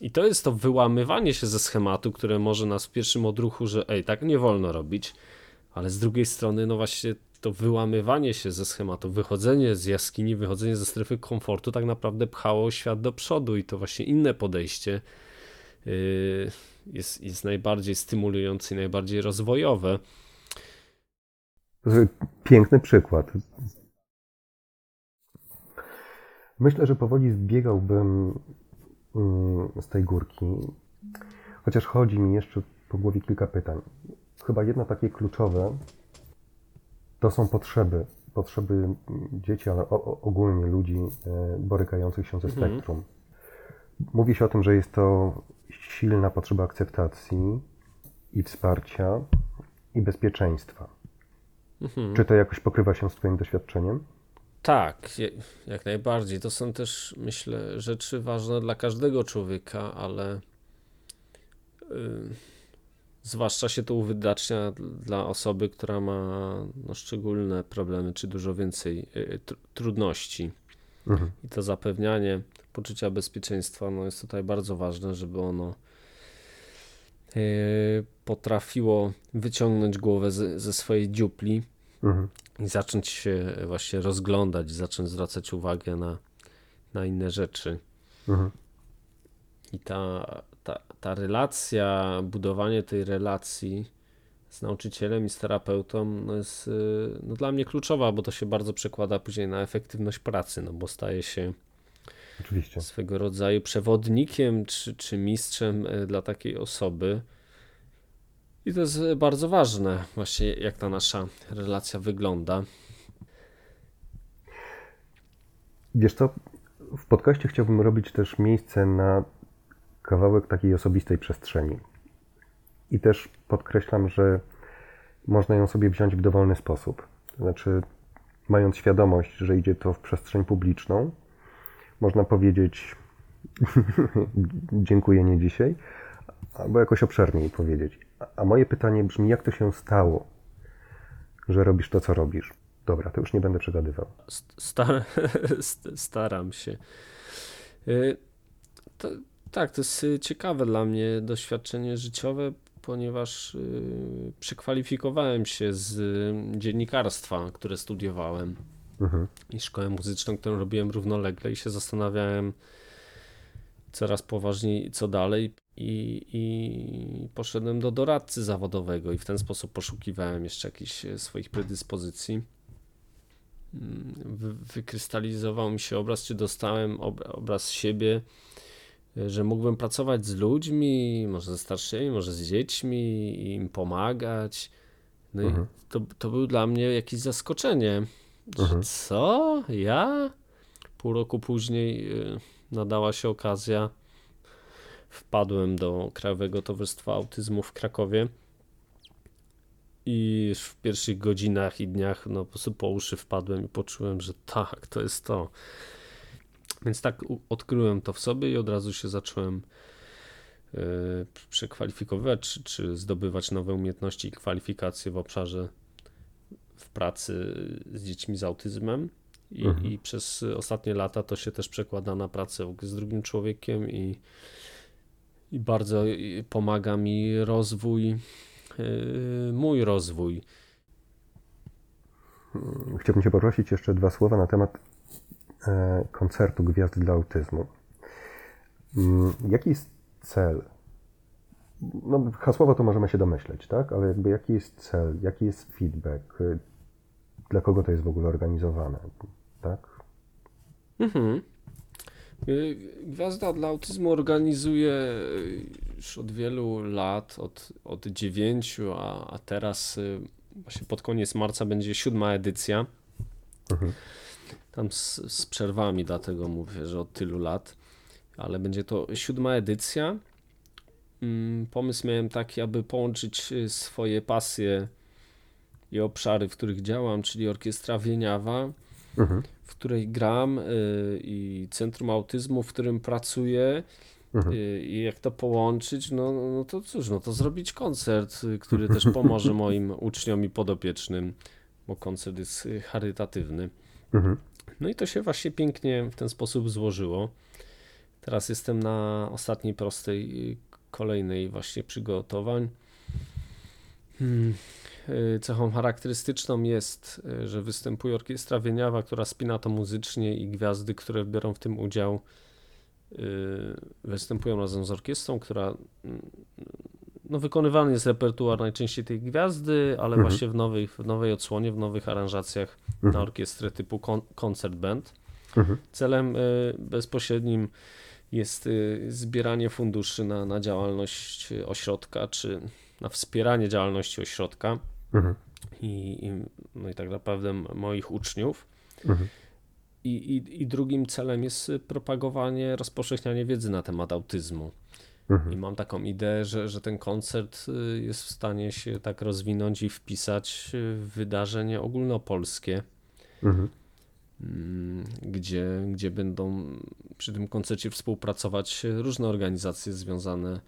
i to jest to wyłamywanie się ze schematu, które może nas w pierwszym odruchu, że ej, tak nie wolno robić, ale z drugiej strony, no właśnie to wyłamywanie się ze schematu, wychodzenie z jaskini, wychodzenie ze strefy komfortu tak naprawdę pchało świat do przodu i to właśnie inne podejście yy, jest, jest najbardziej stymulujące i najbardziej rozwojowe. Piękny przykład. Myślę, że powoli zbiegałbym mm, z tej górki, chociaż chodzi mi jeszcze po głowie kilka pytań. Chyba jedno takie kluczowe to są potrzeby. Potrzeby mm, dzieci, ale ogólnie ludzi e, borykających się ze Mhm. spektrum. Mówi się o tym, że jest to silna potrzeba akceptacji i wsparcia i bezpieczeństwa. Mhm. Czy to jakoś pokrywa się z Twoim doświadczeniem? Tak, jak najbardziej. To są też, myślę, rzeczy ważne dla każdego człowieka, ale y, zwłaszcza się to uwydacznia dla osoby, która ma no, szczególne problemy, czy dużo więcej y, tr- trudności. Mhm. I to zapewnianie poczucia bezpieczeństwa no, jest tutaj bardzo ważne, żeby ono y, potrafiło wyciągnąć głowę ze, ze swojej dziupli Mhm. i zacząć się właśnie rozglądać, zacząć zwracać uwagę na, na inne rzeczy. Mhm. I ta, ta, ta relacja, budowanie tej relacji z nauczycielem i z terapeutą no jest y, no dla mnie kluczowa, bo to się bardzo przekłada później na efektywność pracy, no bo staje się Oczywiście. swego rodzaju przewodnikiem czy, czy mistrzem y, dla takiej osoby. I to jest bardzo ważne, właśnie jak ta nasza relacja wygląda. Wiesz co, w podcaście chciałbym robić też miejsce na kawałek takiej osobistej przestrzeni. I też podkreślam, że można ją sobie wziąć w dowolny sposób. To znaczy, mając świadomość, że idzie to w przestrzeń publiczną, można powiedzieć <laughs> dziękuję nie dzisiaj, albo jakoś obszerniej powiedzieć. A- moje pytanie brzmi, jak to się stało, że robisz to, co robisz? Dobra, to już nie będę przegadywał. St- Star, <laughs> st- staram się. Y, To, tak, to jest y, ciekawe dla mnie doświadczenie życiowe, ponieważ y, przekwalifikowałem się z dziennikarstwa, które studiowałem Mhm. i szkołę muzyczną, którą robiłem równolegle i się zastanawiałem coraz poważniej, co dalej. I, I poszedłem do doradcy zawodowego i w ten sposób poszukiwałem jeszcze jakichś e, swoich predyspozycji. Wy, wykrystalizował mi się obraz, czy dostałem ob, obraz siebie, e, że mógłbym pracować z ludźmi, może ze starszymi, może z dziećmi, i im pomagać. No Mhm. i to, to był dla mnie jakieś zaskoczenie. Mhm. co? Ja? Pół roku później y, nadała się okazja wpadłem do Krajowego Towarzystwa Autyzmu w Krakowie i już w pierwszych godzinach i dniach no po prostu po uszy wpadłem i poczułem, że tak, to jest to. Więc tak odkryłem to w sobie i od razu się zacząłem e, przekwalifikowywać, czy, czy zdobywać nowe umiejętności i kwalifikacje w obszarze w pracy z dziećmi z autyzmem. I, Mhm. I przez ostatnie lata to się też przekłada na pracę z drugim człowiekiem i, i bardzo i pomaga mi rozwój, yy, mój rozwój. Chciałbym Cię poprosić jeszcze dwa słowa na temat e, koncertu Gwiazdy dla Autyzmu. Mm, Jaki jest cel? No, hasłowo to możemy się domyśleć, tak? Ale jakby jaki jest cel? Jaki jest feedback? Y, Dla kogo to jest w ogóle organizowane? Tak? Mhm. Y, Gwiazda dla autyzmu organizuje y, już od wielu lat, od, od dziewięciu, a, a teraz y, właśnie pod koniec marca będzie siódma edycja. Mhm. Tam z, z przerwami, dlatego mówię, że od tylu lat, ale będzie to siódma edycja. Mm, Pomysł miałem taki, aby połączyć swoje pasje i obszary, w których działam, czyli orkiestra Wieniawa, Mhm. W której gram y, i Centrum Autyzmu, w którym pracuję. Mhm. y, I jak to połączyć, no, no to cóż, no to zrobić koncert, y, który też pomoże <laughs> moim uczniom i podopiecznym, bo koncert jest charytatywny. Mhm. No i to się właśnie pięknie w ten sposób złożyło. Teraz jestem na ostatniej prostej, kolejnej właśnie przygotowań. Hmm. Y, Cechą charakterystyczną jest, y, że występuje orkiestra Wieniawa, która spina to muzycznie i gwiazdy, które biorą w tym udział, y, występują razem z orkiestrą, która mm, no, wykonywany jest repertuar najczęściej tej gwiazdy, ale Mhm. właśnie w nowej, w nowej odsłonie, w nowych aranżacjach na Mhm. orkiestrę typu kon- concert band. Mhm. Celem bezpośrednim jest zbieranie funduszy na, na działalność ośrodka, czy na wspieranie działalności ośrodka Mhm. i, i, no i tak naprawdę moich uczniów. Mhm. I, i, I drugim celem jest y, propagowanie, rozpowszechnianie wiedzy na temat autyzmu. I Mhm. mam taką ideę, że, że ten koncert y, jest w stanie się tak rozwinąć i wpisać y, w wydarzenie ogólnopolskie. Mhm. Mm, gdzie, gdzie będą przy tym koncercie współpracować różne organizacje związane z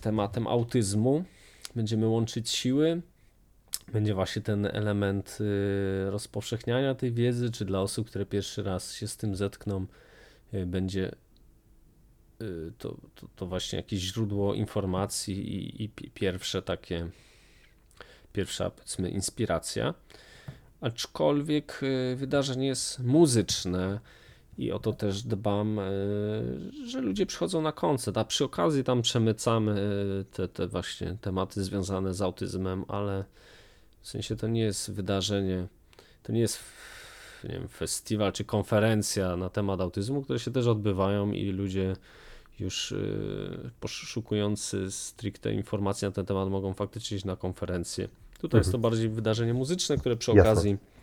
tematem autyzmu. Będziemy łączyć siły. Będzie właśnie ten element y, rozpowszechniania tej wiedzy, czy dla osób, które pierwszy raz się z tym zetkną, y, będzie y, to, to, to właśnie jakieś źródło informacji i, i pi- pierwsze takie, pierwsza powiedzmy inspiracja. Aczkolwiek wydarzenie jest muzyczne i o to też dbam, y, że ludzie przychodzą na koncert, a przy okazji tam przemycamy y, te, te właśnie tematy związane z autyzmem, ale w sensie to nie jest wydarzenie, to nie jest nie wiem, festiwal czy konferencja na temat autyzmu, które się też odbywają i ludzie już y, poszukujący stricte informacji na ten temat mogą faktycznie iść na konferencję. Tutaj jest to bardziej wydarzenie muzyczne, które przy Jasne.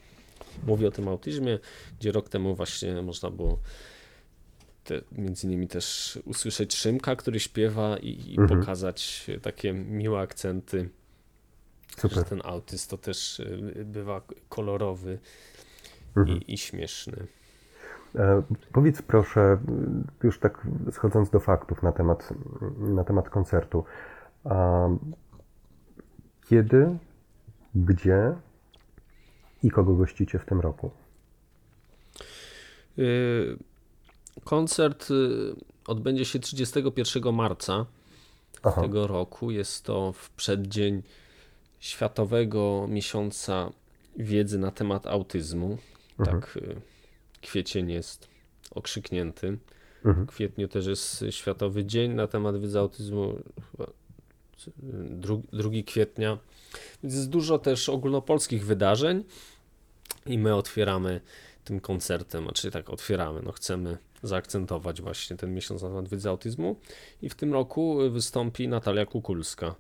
Mówi o tym autyzmie, gdzie rok temu właśnie można było te, między innymi też usłyszeć Szymka, który śpiewa i, i Mhm. pokazać takie miłe akcenty, że Super. ten autyzm to też y, bywa kolorowy Mhm. i, i śmieszny. E, Powiedz proszę, już tak schodząc do faktów na temat, na temat koncertu. Kiedy, gdzie i kogo gościcie w tym roku? Y, Koncert y, odbędzie się 31 marca Aha. tego roku. Jest to w przeddzień Światowego Miesiąca Wiedzy na temat autyzmu. Mhm. Tak, y, kwiecień jest okrzyknięty. Mhm. W kwietniu też jest Światowy Dzień na temat wiedzy autyzmu, chyba 2 kwietnia. Więc jest dużo też ogólnopolskich wydarzeń i my otwieramy tym koncertem, znaczy tak otwieramy, no chcemy zaakcentować właśnie ten miesiąc na temat wiedzy autyzmu i w tym roku wystąpi Natalia Kukulska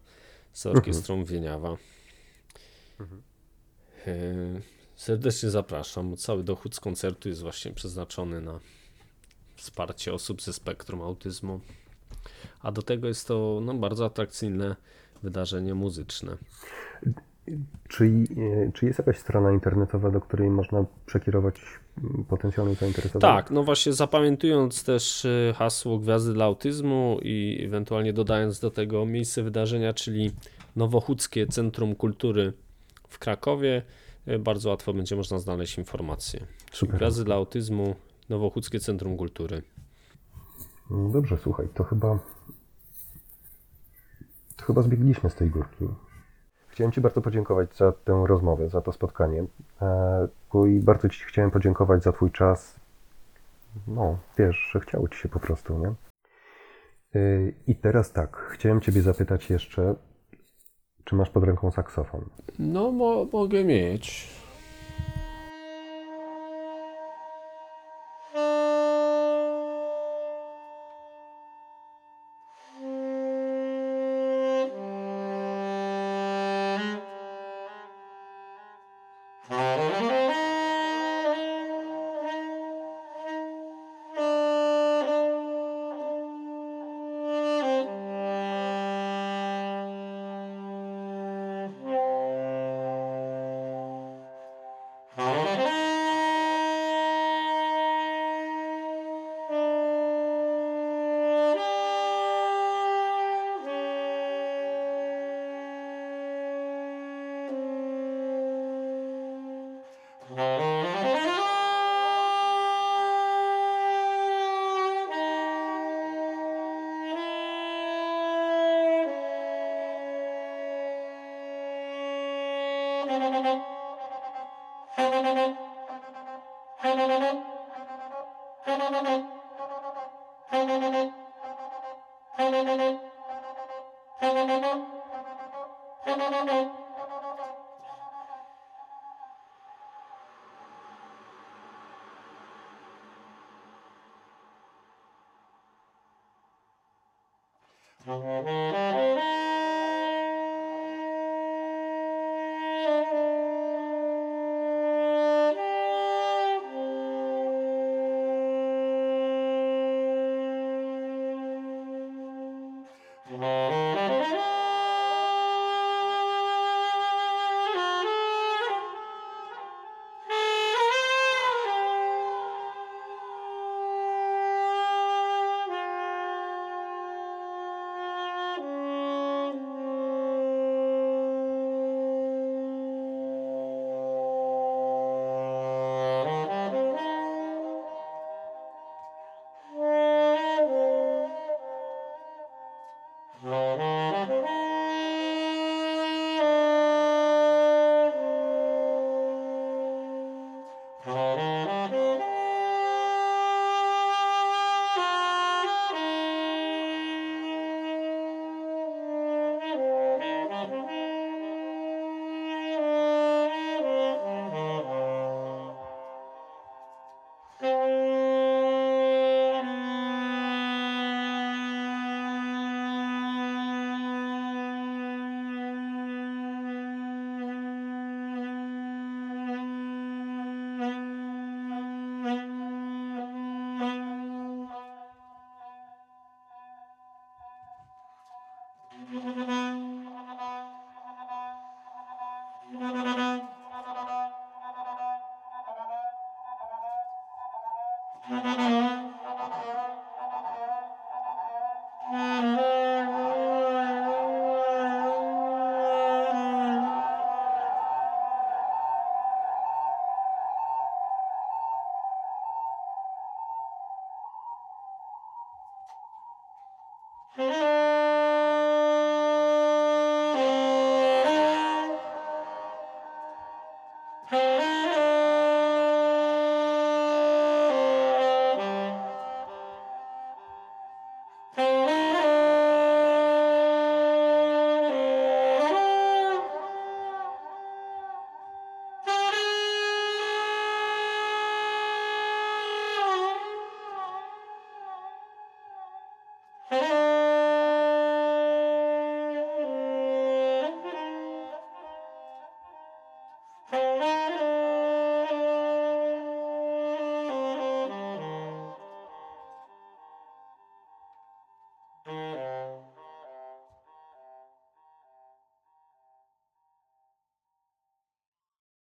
z orkiestrą Wieniawa. E, Serdecznie zapraszam. Cały dochód z koncertu jest właśnie przeznaczony na wsparcie osób ze spektrum autyzmu. A do tego jest to no, bardzo atrakcyjne wydarzenie muzyczne. Czy, e, czy jest jakaś strona internetowa, do której można przekierować mm, potencjalnych zainteresowanych? Tak, no właśnie zapamiętując też y, hasło Gwiazdy dla Autyzmu i ewentualnie dodając do tego miejsce wydarzenia, czyli Nowochódzkie Centrum Kultury w Krakowie, y, bardzo łatwo będzie można znaleźć informacje. Super. Gwiazdy dla Autyzmu, Nowochódzkie Centrum Kultury. Dobrze, słuchaj, to chyba. To chyba zbiegliśmy z tej górki. Chciałem Ci bardzo podziękować za tę rozmowę, za to spotkanie. E, I bardzo Ci chciałem podziękować za Twój czas. No, wiesz, że chciało Ci się po prostu, nie? E, I teraz tak, chciałem Ciebie zapytać jeszcze, czy masz pod ręką saksofon? No, mo- mogę mieć.